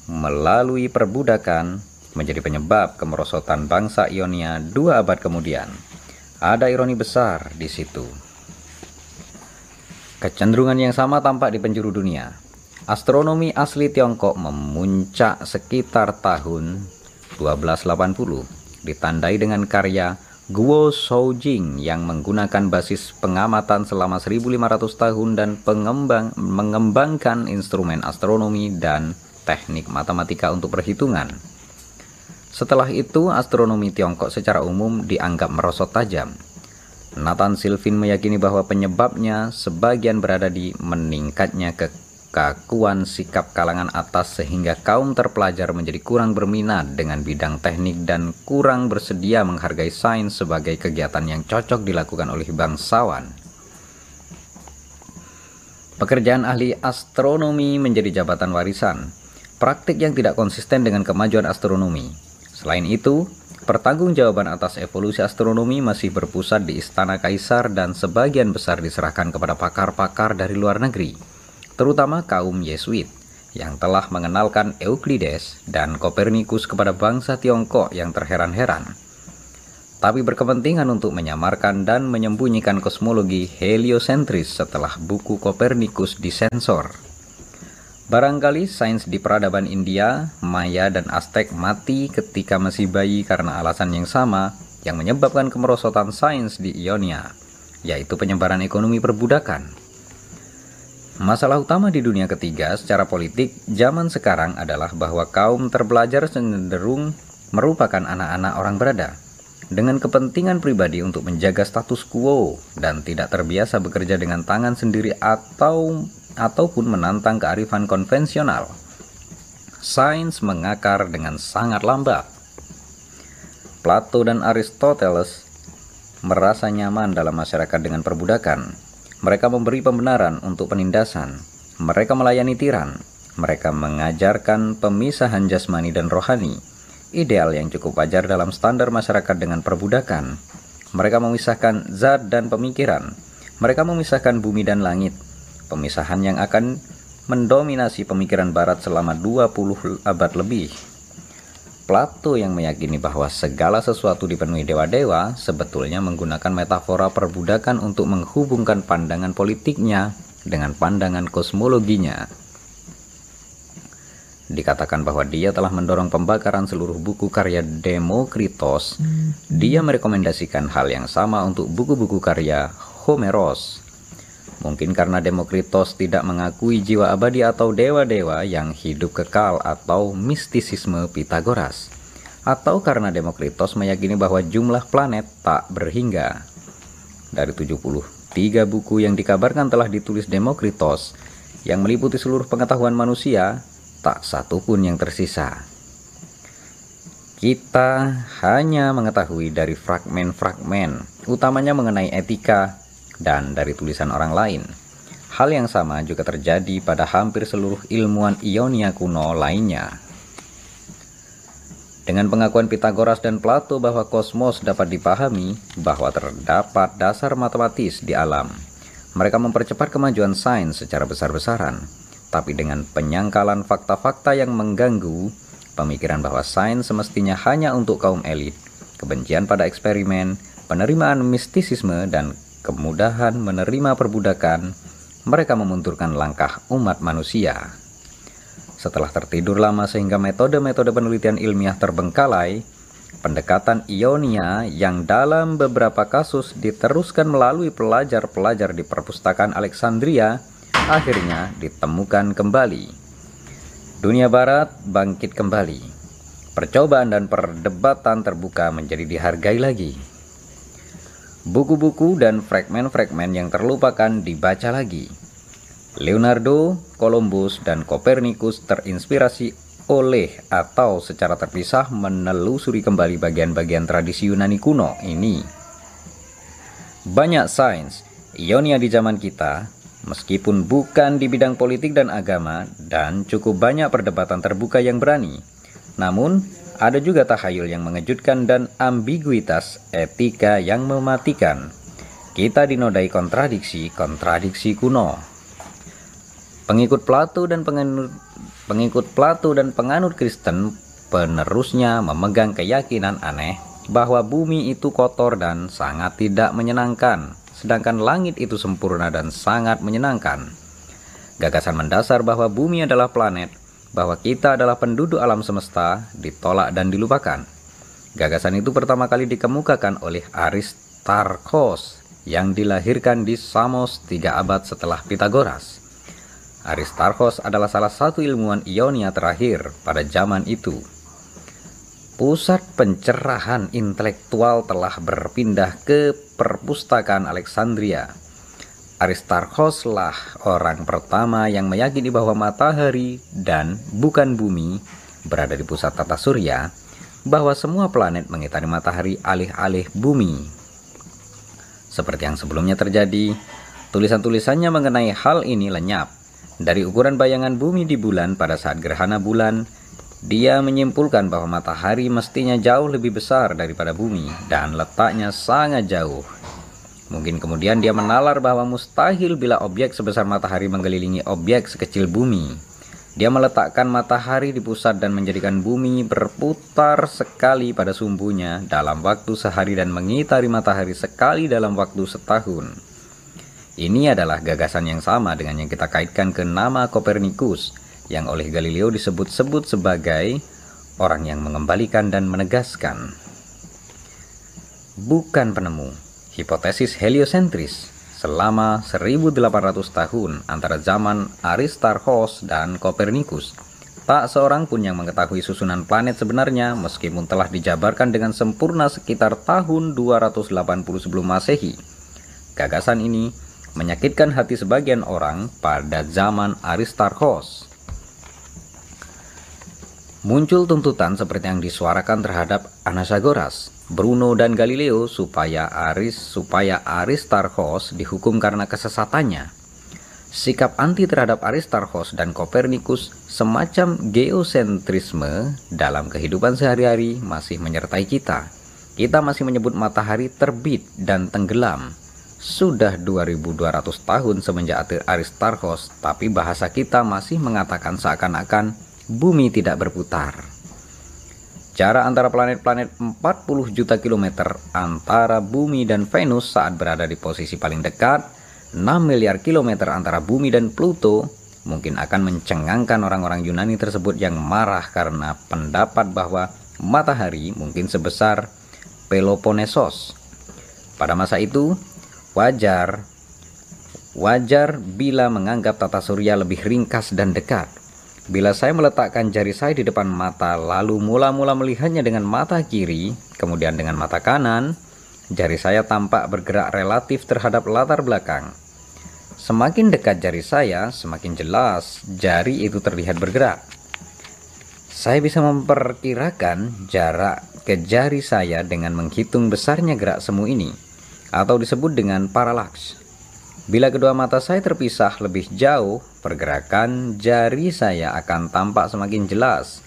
A: melalui perbudakan menjadi penyebab kemerosotan bangsa Ionia dua abad kemudian. Ada ironi besar di situ. Kecenderungan yang sama tampak di penjuru dunia. Astronomi asli Tiongkok memuncak sekitar tahun 1280, ditandai dengan karya Guo Shoujing yang menggunakan basis pengamatan selama 1500 tahun dan pengembang, mengembangkan instrumen astronomi dan teknik matematika untuk perhitungan. Setelah itu, astronomi Tiongkok secara umum dianggap merosot tajam. Nathan Silvin meyakini bahwa penyebabnya sebagian berada di meningkatnya ke kekakuan sikap kalangan atas sehingga kaum terpelajar menjadi kurang berminat dengan bidang teknik dan kurang bersedia menghargai sains sebagai kegiatan yang cocok dilakukan oleh bangsawan. Pekerjaan ahli astronomi menjadi jabatan warisan, praktik yang tidak konsisten dengan kemajuan astronomi. Selain itu, pertanggungjawaban atas evolusi astronomi masih berpusat di istana kaisar dan sebagian besar diserahkan kepada pakar-pakar dari luar negeri terutama kaum Yesuit yang telah mengenalkan Euclides dan Kopernikus kepada bangsa Tiongkok yang terheran-heran, tapi berkepentingan untuk menyamarkan dan menyembunyikan kosmologi heliosentris setelah buku Kopernikus disensor. Barangkali sains di peradaban India, Maya, dan Aztec mati ketika masih bayi karena alasan yang sama yang menyebabkan kemerosotan sains di Ionia, yaitu penyebaran ekonomi perbudakan. Masalah utama di dunia ketiga secara politik zaman sekarang adalah bahwa kaum terpelajar cenderung merupakan anak-anak orang berada dengan kepentingan pribadi untuk menjaga status quo dan tidak terbiasa bekerja dengan tangan sendiri atau ataupun menantang kearifan konvensional. Sains mengakar dengan sangat lambat. Plato dan Aristoteles merasa nyaman dalam masyarakat dengan perbudakan mereka memberi pembenaran untuk penindasan. Mereka melayani tiran. Mereka mengajarkan pemisahan jasmani dan rohani, ideal yang cukup wajar dalam standar masyarakat dengan perbudakan. Mereka memisahkan zat dan pemikiran. Mereka memisahkan bumi dan langit, pemisahan yang akan mendominasi pemikiran barat selama 20 abad lebih. Plato yang meyakini bahwa segala sesuatu dipenuhi dewa-dewa sebetulnya menggunakan metafora perbudakan untuk menghubungkan pandangan politiknya dengan pandangan kosmologinya. Dikatakan bahwa dia telah mendorong pembakaran seluruh buku karya Demokritos. Dia merekomendasikan hal yang sama untuk buku-buku karya Homeros Mungkin karena Demokritos tidak mengakui jiwa abadi atau dewa-dewa yang hidup kekal atau mistisisme Pitagoras. Atau karena Demokritos meyakini bahwa jumlah planet tak berhingga. Dari 73 buku yang dikabarkan telah ditulis Demokritos yang meliputi seluruh pengetahuan manusia, tak satu pun yang tersisa. Kita hanya mengetahui dari fragmen-fragmen, utamanya mengenai etika, dan dari tulisan orang lain. Hal yang sama juga terjadi pada hampir seluruh ilmuwan Ionia kuno lainnya. Dengan pengakuan Pitagoras dan Plato bahwa kosmos dapat dipahami, bahwa terdapat dasar matematis di alam, mereka mempercepat kemajuan sains secara besar-besaran, tapi dengan penyangkalan fakta-fakta yang mengganggu, pemikiran bahwa sains semestinya hanya untuk kaum elit, kebencian pada eksperimen, penerimaan mistisisme, dan kemudahan menerima perbudakan, mereka memunturkan langkah umat manusia. Setelah tertidur lama sehingga metode-metode penelitian ilmiah terbengkalai, pendekatan Ionia yang dalam beberapa kasus diteruskan melalui pelajar-pelajar di perpustakaan Alexandria akhirnya ditemukan kembali. Dunia barat bangkit kembali. Percobaan dan perdebatan terbuka menjadi dihargai lagi. Buku-buku dan fragmen-fragmen yang terlupakan dibaca lagi. Leonardo, Columbus, dan Copernicus terinspirasi oleh atau secara terpisah menelusuri kembali bagian-bagian tradisi Yunani kuno ini. Banyak sains, Ionia di zaman kita, meskipun bukan di bidang politik dan agama, dan cukup banyak perdebatan terbuka yang berani. Namun, ada juga tahayul yang mengejutkan dan ambiguitas etika yang mematikan. Kita dinodai kontradiksi-kontradiksi kuno. Pengikut Plato dan penganut pengikut Plato dan penganut Kristen penerusnya memegang keyakinan aneh bahwa bumi itu kotor dan sangat tidak menyenangkan, sedangkan langit itu sempurna dan sangat menyenangkan. Gagasan mendasar bahwa bumi adalah planet, bahwa kita adalah penduduk alam semesta, ditolak dan dilupakan. Gagasan itu pertama kali dikemukakan oleh Aristarchus yang dilahirkan di Samos tiga abad setelah Pitagoras. Aristarchus adalah salah satu ilmuwan Ionia terakhir pada zaman itu. Pusat pencerahan intelektual telah berpindah ke perpustakaan Alexandria. Aristarchus lah orang pertama yang meyakini bahwa matahari dan bukan bumi berada di pusat tata surya, bahwa semua planet mengitari matahari alih-alih bumi. Seperti yang sebelumnya terjadi, tulisan-tulisannya mengenai hal ini lenyap dari ukuran bayangan bumi di bulan pada saat gerhana bulan, dia menyimpulkan bahwa matahari mestinya jauh lebih besar daripada bumi dan letaknya sangat jauh. Mungkin kemudian dia menalar bahwa mustahil bila objek sebesar matahari mengelilingi objek sekecil bumi. Dia meletakkan matahari di pusat dan menjadikan bumi berputar sekali pada sumbunya dalam waktu sehari dan mengitari matahari sekali dalam waktu setahun. Ini adalah gagasan yang sama dengan yang kita kaitkan ke nama Kopernikus yang oleh Galileo disebut-sebut sebagai orang yang mengembalikan dan menegaskan. Bukan penemu, hipotesis heliosentris selama 1800 tahun antara zaman Aristarchus dan Kopernikus. Tak seorang pun yang mengetahui susunan planet sebenarnya meskipun telah dijabarkan dengan sempurna sekitar tahun 280 sebelum Masehi. Gagasan ini menyakitkan hati sebagian orang pada zaman Aristarchus. Muncul tuntutan seperti yang disuarakan terhadap Anaxagoras, Bruno dan Galileo supaya Aris supaya Aristarchus dihukum karena kesesatannya. Sikap anti terhadap Aristarchus dan Kopernikus semacam geosentrisme dalam kehidupan sehari-hari masih menyertai kita. Kita masih menyebut matahari terbit dan tenggelam sudah 2200 tahun semenjak Aristarchus, tapi bahasa kita masih mengatakan seakan-akan bumi tidak berputar. Jarak antara planet-planet 40 juta kilometer antara bumi dan Venus saat berada di posisi paling dekat, 6 miliar kilometer antara bumi dan Pluto, mungkin akan mencengangkan orang-orang Yunani tersebut yang marah karena pendapat bahwa matahari mungkin sebesar Peloponnesos. Pada masa itu, Wajar Wajar bila menganggap tata surya lebih ringkas dan dekat. Bila saya meletakkan jari saya di depan mata lalu mula-mula melihatnya dengan mata kiri, kemudian dengan mata kanan, jari saya tampak bergerak relatif terhadap latar belakang. Semakin dekat jari saya, semakin jelas jari itu terlihat bergerak. Saya bisa memperkirakan jarak ke jari saya dengan menghitung besarnya gerak semu ini atau disebut dengan paralaks. Bila kedua mata saya terpisah lebih jauh, pergerakan jari saya akan tampak semakin jelas.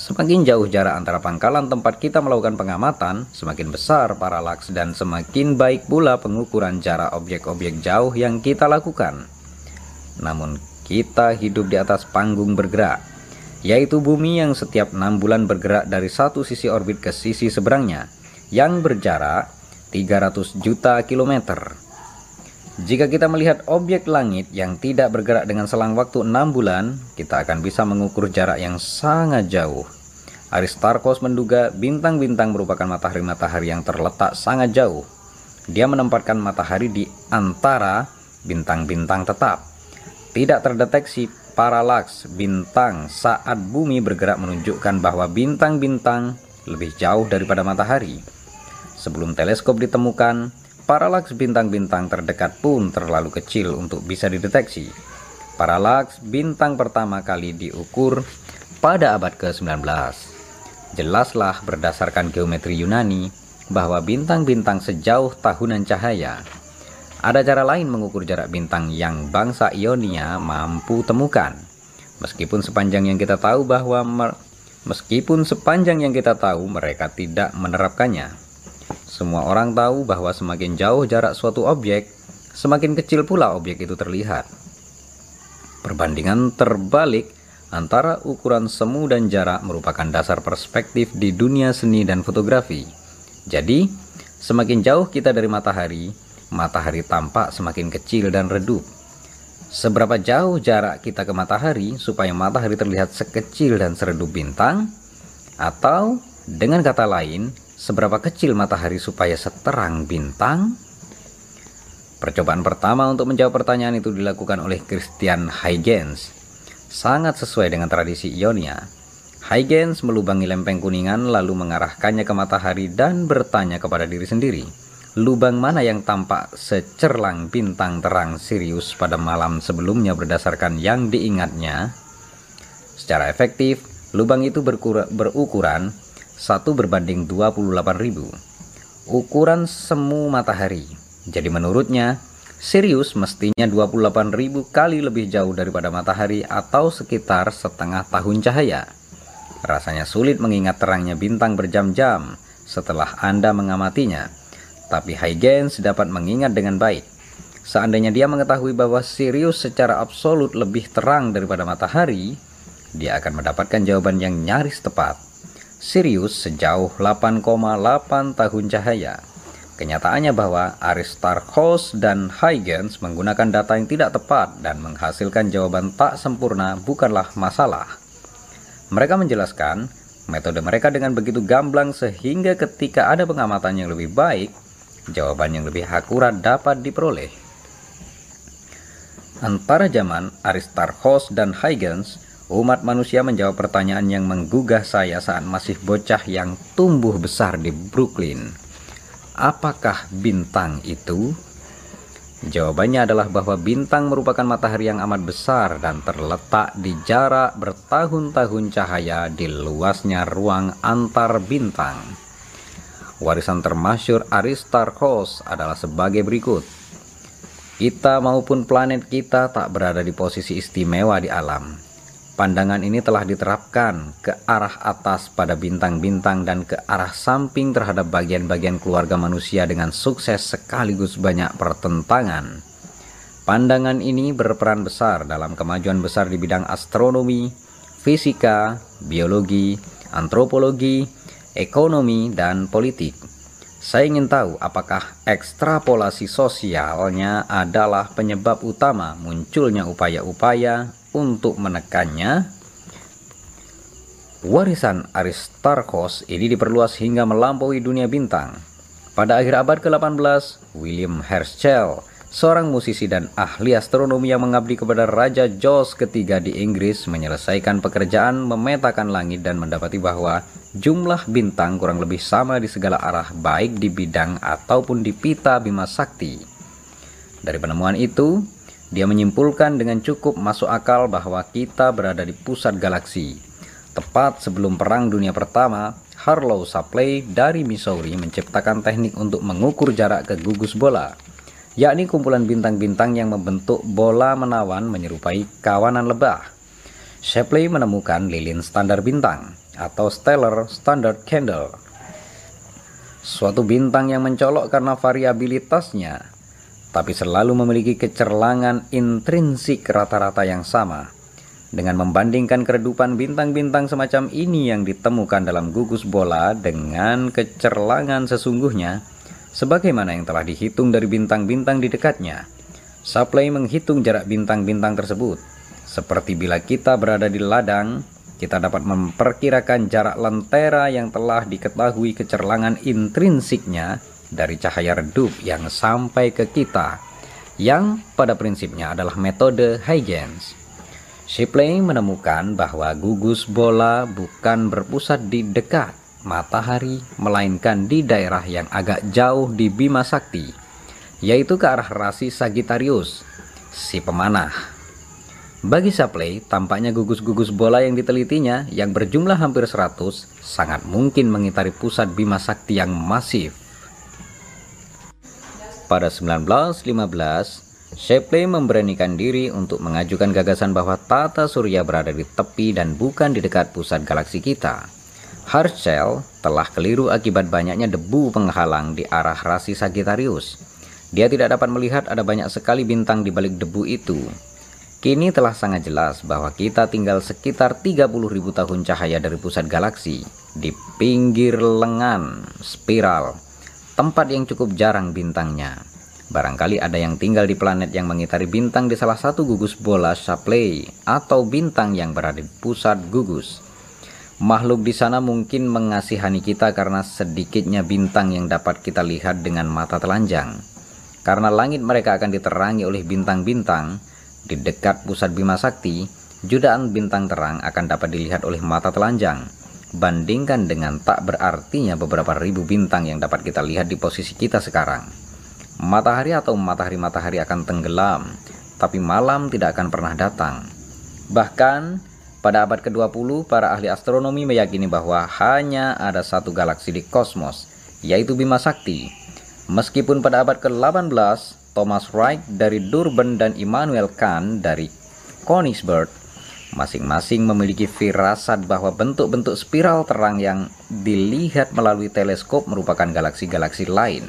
A: Semakin jauh jarak antara pangkalan tempat kita melakukan pengamatan, semakin besar paralaks dan semakin baik pula pengukuran jarak objek-objek jauh yang kita lakukan. Namun, kita hidup di atas panggung bergerak. yaitu bumi yang setiap enam bulan bergerak dari satu sisi orbit ke sisi seberangnya, yang berjarak 300 juta kilometer. Jika kita melihat objek langit yang tidak bergerak dengan selang waktu 6 bulan, kita akan bisa mengukur jarak yang sangat jauh. Aristarchus menduga bintang-bintang merupakan matahari-matahari yang terletak sangat jauh. Dia menempatkan matahari di antara bintang-bintang tetap. Tidak terdeteksi paralaks bintang saat bumi bergerak menunjukkan bahwa bintang-bintang lebih jauh daripada matahari. Sebelum teleskop ditemukan, paralaks bintang-bintang terdekat pun terlalu kecil untuk bisa dideteksi. Paralaks bintang pertama kali diukur pada abad ke-19. Jelaslah berdasarkan geometri Yunani bahwa bintang-bintang sejauh tahunan cahaya ada cara lain mengukur jarak bintang yang bangsa Ionia mampu temukan. Meskipun sepanjang yang kita tahu bahwa meskipun sepanjang yang kita tahu mereka tidak menerapkannya. Semua orang tahu bahwa semakin jauh jarak suatu objek, semakin kecil pula objek itu terlihat. Perbandingan terbalik antara ukuran semu dan jarak merupakan dasar perspektif di dunia seni dan fotografi. Jadi, semakin jauh kita dari matahari, matahari tampak semakin kecil dan redup. Seberapa jauh jarak kita ke matahari supaya matahari terlihat sekecil dan seredup bintang? Atau dengan kata lain, seberapa kecil matahari supaya seterang bintang? Percobaan pertama untuk menjawab pertanyaan itu dilakukan oleh Christian Huygens. Sangat sesuai dengan tradisi Ionia. Huygens melubangi lempeng kuningan lalu mengarahkannya ke matahari dan bertanya kepada diri sendiri lubang mana yang tampak secerlang bintang terang Sirius pada malam sebelumnya berdasarkan yang diingatnya. Secara efektif, lubang itu berukuran 1 berbanding 28.000. Ukuran semu matahari. Jadi menurutnya, Sirius mestinya 28.000 kali lebih jauh daripada matahari atau sekitar setengah tahun cahaya. Rasanya sulit mengingat terangnya bintang berjam-jam setelah Anda mengamatinya tapi Huygens dapat mengingat dengan baik. Seandainya dia mengetahui bahwa Sirius secara absolut lebih terang daripada matahari, dia akan mendapatkan jawaban yang nyaris tepat. Sirius sejauh 8,8 tahun cahaya. Kenyataannya bahwa Aristarchus dan Huygens menggunakan data yang tidak tepat dan menghasilkan jawaban tak sempurna bukanlah masalah. Mereka menjelaskan metode mereka dengan begitu gamblang sehingga ketika ada pengamatan yang lebih baik, jawaban yang lebih akurat dapat diperoleh. Antara zaman Aristarchus dan Huygens, umat manusia menjawab pertanyaan yang menggugah saya saat masih bocah yang tumbuh besar di Brooklyn. Apakah bintang itu? Jawabannya adalah bahwa bintang merupakan matahari yang amat besar dan terletak di jarak bertahun-tahun cahaya di luasnya ruang antar bintang. Warisan termasyur Aristarchus adalah sebagai berikut. Kita maupun planet kita tak berada di posisi istimewa di alam. Pandangan ini telah diterapkan ke arah atas pada bintang-bintang dan ke arah samping terhadap bagian-bagian keluarga manusia dengan sukses sekaligus banyak pertentangan. Pandangan ini berperan besar dalam kemajuan besar di bidang astronomi, fisika, biologi, antropologi, ekonomi, dan politik. Saya ingin tahu apakah ekstrapolasi sosialnya adalah penyebab utama munculnya upaya-upaya untuk menekannya. Warisan Aristarchus ini diperluas hingga melampaui dunia bintang. Pada akhir abad ke-18, William Herschel seorang musisi dan ahli astronomi yang mengabdi kepada Raja George ketiga di Inggris menyelesaikan pekerjaan memetakan langit dan mendapati bahwa jumlah bintang kurang lebih sama di segala arah baik di bidang ataupun di pita Bima Sakti. Dari penemuan itu, dia menyimpulkan dengan cukup masuk akal bahwa kita berada di pusat galaksi. Tepat sebelum Perang Dunia Pertama, Harlow Shapley dari Missouri menciptakan teknik untuk mengukur jarak ke gugus bola yakni kumpulan bintang-bintang yang membentuk bola menawan menyerupai kawanan lebah. Shapley menemukan lilin standar bintang atau stellar standard candle. Suatu bintang yang mencolok karena variabilitasnya, tapi selalu memiliki kecerlangan intrinsik rata-rata yang sama. dengan membandingkan keredupan bintang-bintang semacam ini yang ditemukan dalam gugus bola dengan kecerlangan sesungguhnya, sebagaimana yang telah dihitung dari bintang-bintang di dekatnya. Supply menghitung jarak bintang-bintang tersebut. Seperti bila kita berada di ladang, kita dapat memperkirakan jarak lentera yang telah diketahui kecerlangan intrinsiknya dari cahaya redup yang sampai ke kita, yang pada prinsipnya adalah metode Huygens. Shipley menemukan bahwa gugus bola bukan berpusat di dekat matahari, melainkan di daerah yang agak jauh di Bima Sakti, yaitu ke arah rasi Sagittarius, si pemanah. Bagi Shipley, tampaknya gugus-gugus bola yang ditelitinya yang berjumlah hampir 100 sangat mungkin mengitari pusat Bima Sakti yang masif. Pada 1915, Shapley memberanikan diri untuk mengajukan gagasan bahwa tata surya berada di tepi dan bukan di dekat pusat galaksi kita. Herschel telah keliru akibat banyaknya debu penghalang di arah rasi Sagittarius. Dia tidak dapat melihat ada banyak sekali bintang di balik debu itu. Kini telah sangat jelas bahwa kita tinggal sekitar 30.000 tahun cahaya dari pusat galaksi, di pinggir lengan spiral, tempat yang cukup jarang bintangnya. Barangkali ada yang tinggal di planet yang mengitari bintang di salah satu gugus bola Shapley atau bintang yang berada di pusat gugus. Makhluk di sana mungkin mengasihani kita karena sedikitnya bintang yang dapat kita lihat dengan mata telanjang. Karena langit mereka akan diterangi oleh bintang-bintang, di dekat pusat Bima Sakti, jutaan bintang terang akan dapat dilihat oleh mata telanjang. Bandingkan dengan tak berartinya beberapa ribu bintang yang dapat kita lihat di posisi kita sekarang. Matahari atau matahari-matahari akan tenggelam, tapi malam tidak akan pernah datang. Bahkan, pada abad ke-20, para ahli astronomi meyakini bahwa hanya ada satu galaksi di kosmos, yaitu Bima Sakti. Meskipun pada abad ke-18, Thomas Wright dari Durban dan Immanuel Kant dari Königsberg masing-masing memiliki firasat bahwa bentuk-bentuk spiral terang yang dilihat melalui teleskop merupakan galaksi-galaksi lain.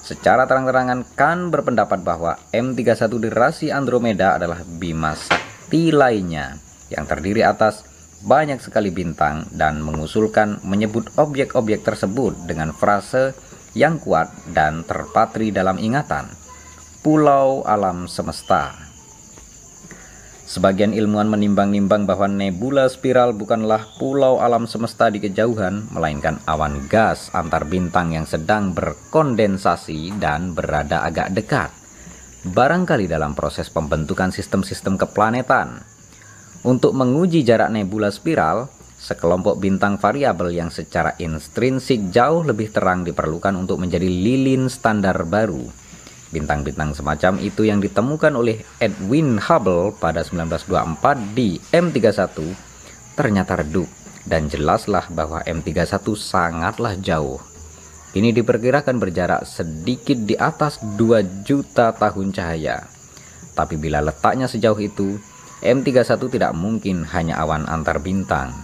A: Secara terang-terangan Kan berpendapat bahwa M31 di rasi Andromeda adalah bima sakti lainnya yang terdiri atas banyak sekali bintang dan mengusulkan menyebut objek-objek tersebut dengan frase yang kuat dan terpatri dalam ingatan. Pulau alam semesta. Sebagian ilmuwan menimbang-nimbang bahwa nebula spiral bukanlah pulau alam semesta di kejauhan, melainkan awan gas antar bintang yang sedang berkondensasi dan berada agak dekat. Barangkali dalam proses pembentukan sistem-sistem keplanetan. Untuk menguji jarak nebula spiral, sekelompok bintang variabel yang secara intrinsik jauh lebih terang diperlukan untuk menjadi lilin standar baru Bintang-bintang semacam itu yang ditemukan oleh Edwin Hubble pada 1924 di M31 ternyata redup dan jelaslah bahwa M31 sangatlah jauh. Ini diperkirakan berjarak sedikit di atas 2 juta tahun cahaya. Tapi bila letaknya sejauh itu, M31 tidak mungkin hanya awan antar bintang.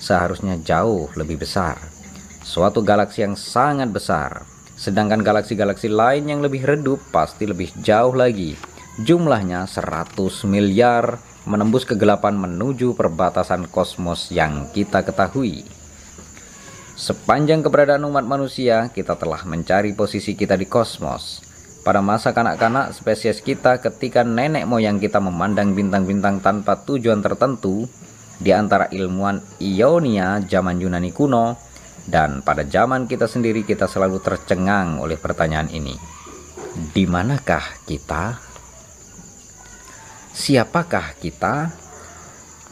A: Seharusnya jauh lebih besar. Suatu galaksi yang sangat besar Sedangkan galaksi-galaksi lain yang lebih redup pasti lebih jauh lagi. Jumlahnya 100 miliar menembus kegelapan menuju perbatasan kosmos yang kita ketahui. Sepanjang keberadaan umat manusia, kita telah mencari posisi kita di kosmos. Pada masa kanak-kanak spesies kita ketika nenek moyang kita memandang bintang-bintang tanpa tujuan tertentu, di antara ilmuwan Ionia zaman Yunani kuno, dan pada zaman kita sendiri kita selalu tercengang oleh pertanyaan ini. Di manakah kita? Siapakah kita?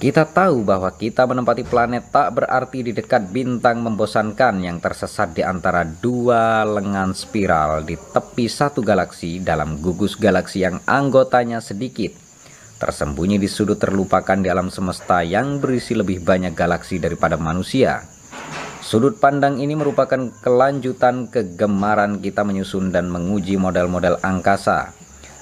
A: Kita tahu bahwa kita menempati planet tak berarti di dekat bintang membosankan yang tersesat di antara dua lengan spiral di tepi satu galaksi dalam gugus galaksi yang anggotanya sedikit, tersembunyi di sudut terlupakan di alam semesta yang berisi lebih banyak galaksi daripada manusia. Sudut pandang ini merupakan kelanjutan kegemaran kita menyusun dan menguji model-model angkasa.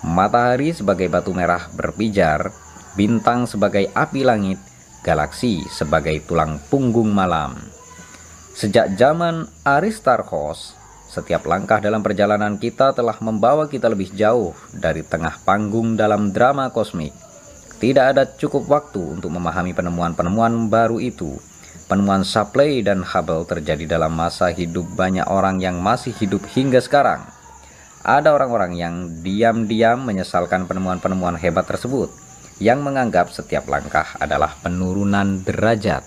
A: Matahari sebagai batu merah berpijar, bintang sebagai api langit, galaksi sebagai tulang punggung malam. Sejak zaman Aristarchus, setiap langkah dalam perjalanan kita telah membawa kita lebih jauh dari tengah panggung dalam drama kosmik. Tidak ada cukup waktu untuk memahami penemuan-penemuan baru itu. Penemuan Shapley dan Hubble terjadi dalam masa hidup banyak orang yang masih hidup hingga sekarang. Ada orang-orang yang diam-diam menyesalkan penemuan-penemuan hebat tersebut, yang menganggap setiap langkah adalah penurunan derajat.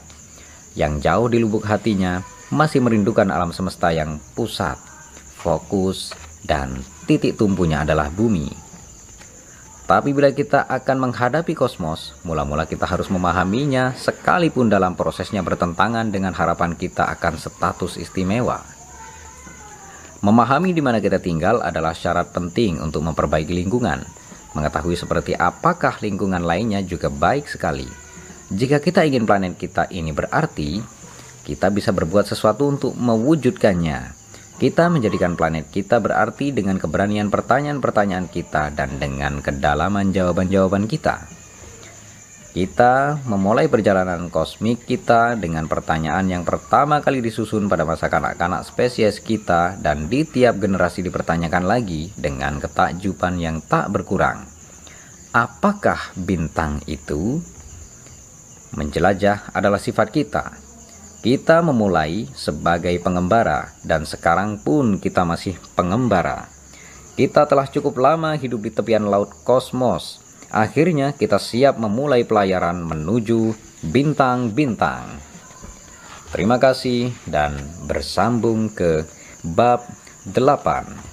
A: Yang jauh di lubuk hatinya masih merindukan alam semesta yang pusat, fokus, dan titik tumpunya adalah bumi. Tapi bila kita akan menghadapi kosmos, mula-mula kita harus memahaminya sekalipun dalam prosesnya bertentangan dengan harapan kita akan status istimewa. Memahami di mana kita tinggal adalah syarat penting untuk memperbaiki lingkungan. Mengetahui seperti apakah lingkungan lainnya juga baik sekali. Jika kita ingin planet kita ini berarti, kita bisa berbuat sesuatu untuk mewujudkannya. Kita menjadikan planet kita berarti dengan keberanian pertanyaan-pertanyaan kita dan dengan kedalaman jawaban-jawaban kita. Kita memulai perjalanan kosmik kita dengan pertanyaan yang pertama kali disusun pada masa kanak-kanak spesies kita dan di tiap generasi dipertanyakan lagi dengan ketakjuban yang tak berkurang. Apakah bintang itu? Menjelajah adalah sifat kita kita memulai sebagai pengembara dan sekarang pun kita masih pengembara. Kita telah cukup lama hidup di tepian laut kosmos. Akhirnya kita siap memulai pelayaran menuju bintang-bintang. Terima kasih dan bersambung ke bab 8.